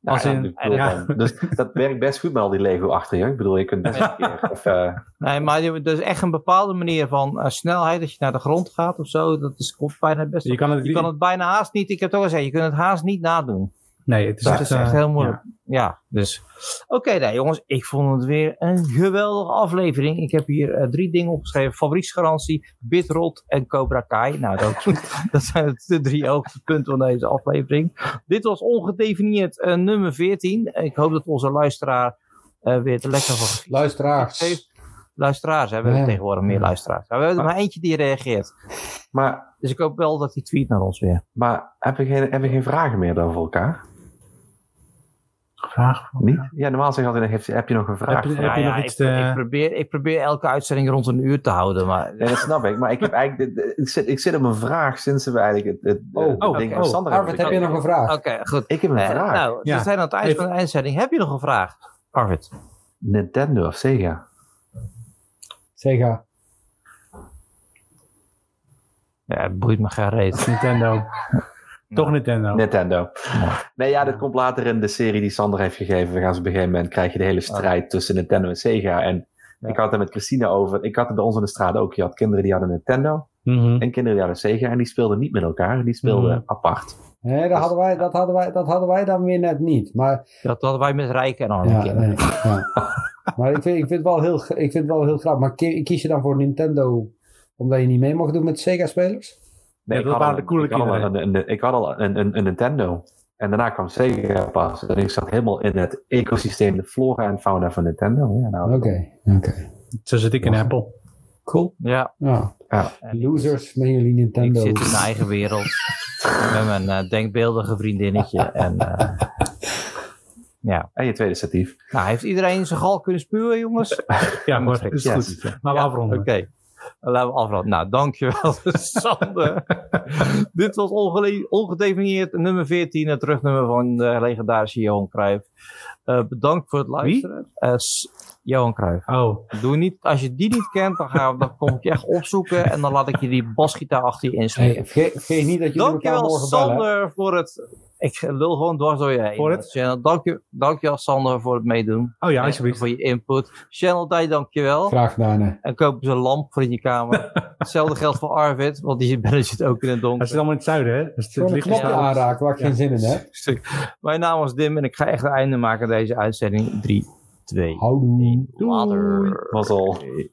Als in- ja. dus dat werkt best goed met al die Lego achter je. Ik bedoel, je kunt best een keer. [laughs] Of, eh, Nee, maar er is echt een bepaalde manier van eh, snelheid. Dat je naar de grond gaat of zo. Dat is, komt bijna best... Je kan het, je kan het bijna haast niet... Ik heb het ook al gezegd. Je kunt het haast niet nadoen. Nee, het is Dat echt, is echt eh, heel moeilijk. Ja, dus... Oké, nou jongens. Ik vond het weer een geweldige aflevering. Ik heb hier eh, drie dingen opgeschreven. Fabrieksgarantie, Bitrot en Cobra Kai. Nou, dat, [laughs] dat zijn de drie hoogtepunten van deze aflevering. Dit was ongedefinieerd eh, nummer 14. Ik hoop dat onze luisteraar eh, weer er lekker van heeft. Luisteraars. Luisteraars, hè? we hebben Ja. tegenwoordig meer luisteraars. Maar we hebben er maar eentje die reageert. maar, Dus ik hoop wel dat hij tweet naar ons weer. maar hebben we geen, hebben we geen vragen meer dan voor elkaar? Vraag. Niet? Ja, normaal zeg je altijd, heb, heb je nog een vraag? Heb je- heb nog ik, iets te- ik, probeer, ik probeer elke uitzending rond een uur te houden. Maar Nee, dat snap ik. Maar ik, heb eigenlijk, de- de- ik, zit, ik zit op een vraag sinds we eigenlijk het, het, Oh, het ding Oh, Sander Arvid, heb je nog een vraag? Oké, goed. Ik heb een Eh, vraag. nou, Ja. we zijn aan het eind van de uitzending. Heb je nog een vraag, Arvid? Nintendo of Sega? Sega. Ja, het boeit me geen reet. Nintendo. Toch Nintendo. Nintendo. Nee, ja, dat komt later in de serie die Sander heeft gegeven. We gaan ze op een gegeven moment krijg je de hele strijd tussen Nintendo en Sega. En Ja. ik had het met Christina over. Ik had het bij ons in de straat ook. Je had kinderen die hadden Nintendo Mhm. en kinderen die hadden Sega. En die speelden niet met elkaar. Die speelden Mhm. apart. Nee, dat hadden, wij, dat, hadden wij, dat hadden wij dan weer net niet. Maar, Dat hadden wij met rijke en arme ja, kinderen. nee, ja. maar ik, vind, ik, vind het wel heel, ik vind het wel heel grappig. Maar ki- kies je dan voor Nintendo omdat je niet mee mag doen met Sega-spelers? Nee, Ja, ik dat had waren al- de coole ik had al kinderen. een- een- Ik had al een, een, een Nintendo. En daarna kwam Sega pas. En ik zat helemaal in het ecosysteem, de flora en fauna van Nintendo. Ja, nou, Oké, oké. Zo zit ik in Apple. Cool. Ja, Ja. Ja. Losers met jullie ik Nintendo. zit in mijn eigen wereld. [laughs] met mijn eh, denkbeeldige vriendinnetje. En, eh, ja. En je tweede statief. Nou, heeft iedereen zijn gal kunnen spuwen, jongens? Ja, hoor, is goed. Laten we afronden. Oké. Laten we afronden. Nou, dankjewel, [laughs] Sander. [laughs] Dit was ongedefinieerd nummer 14, het terugnummer van de legendarische Johan Cruijff. Eh, bedankt voor het luisteren. Eh, S- Johan Cruijff. Oh, Doe niet, als je die niet kent, dan, ga, dan kom ik je echt opzoeken en dan laat ik je die basgitaar achter je Hey, vergeet, vergeet niet dat elkaar Dankjewel, morgen bellen. Sander, voor het... Ik lul gewoon dwars door je heen. Voor het? Channel, dank je, dankjewel, Sander, voor het meedoen. oh ja, alsjeblieft. Voor je input. Channel Day, dankjewel. Graag gedaan. hè. En koop eens een lamp voor in je kamer. [laughs] Hetzelfde geldt voor Arvid, want die [laughs] bellen zit ook in het Dat donker. zit allemaal in het zuiden, hè? Dus een knopje Ja. aanraken waar ik Ja. geen zin in heb. Mijn naam was Dim en ik ga echt een einde maken aan deze uitzending. 3, 2, Houdoe. 1. Later. Oké.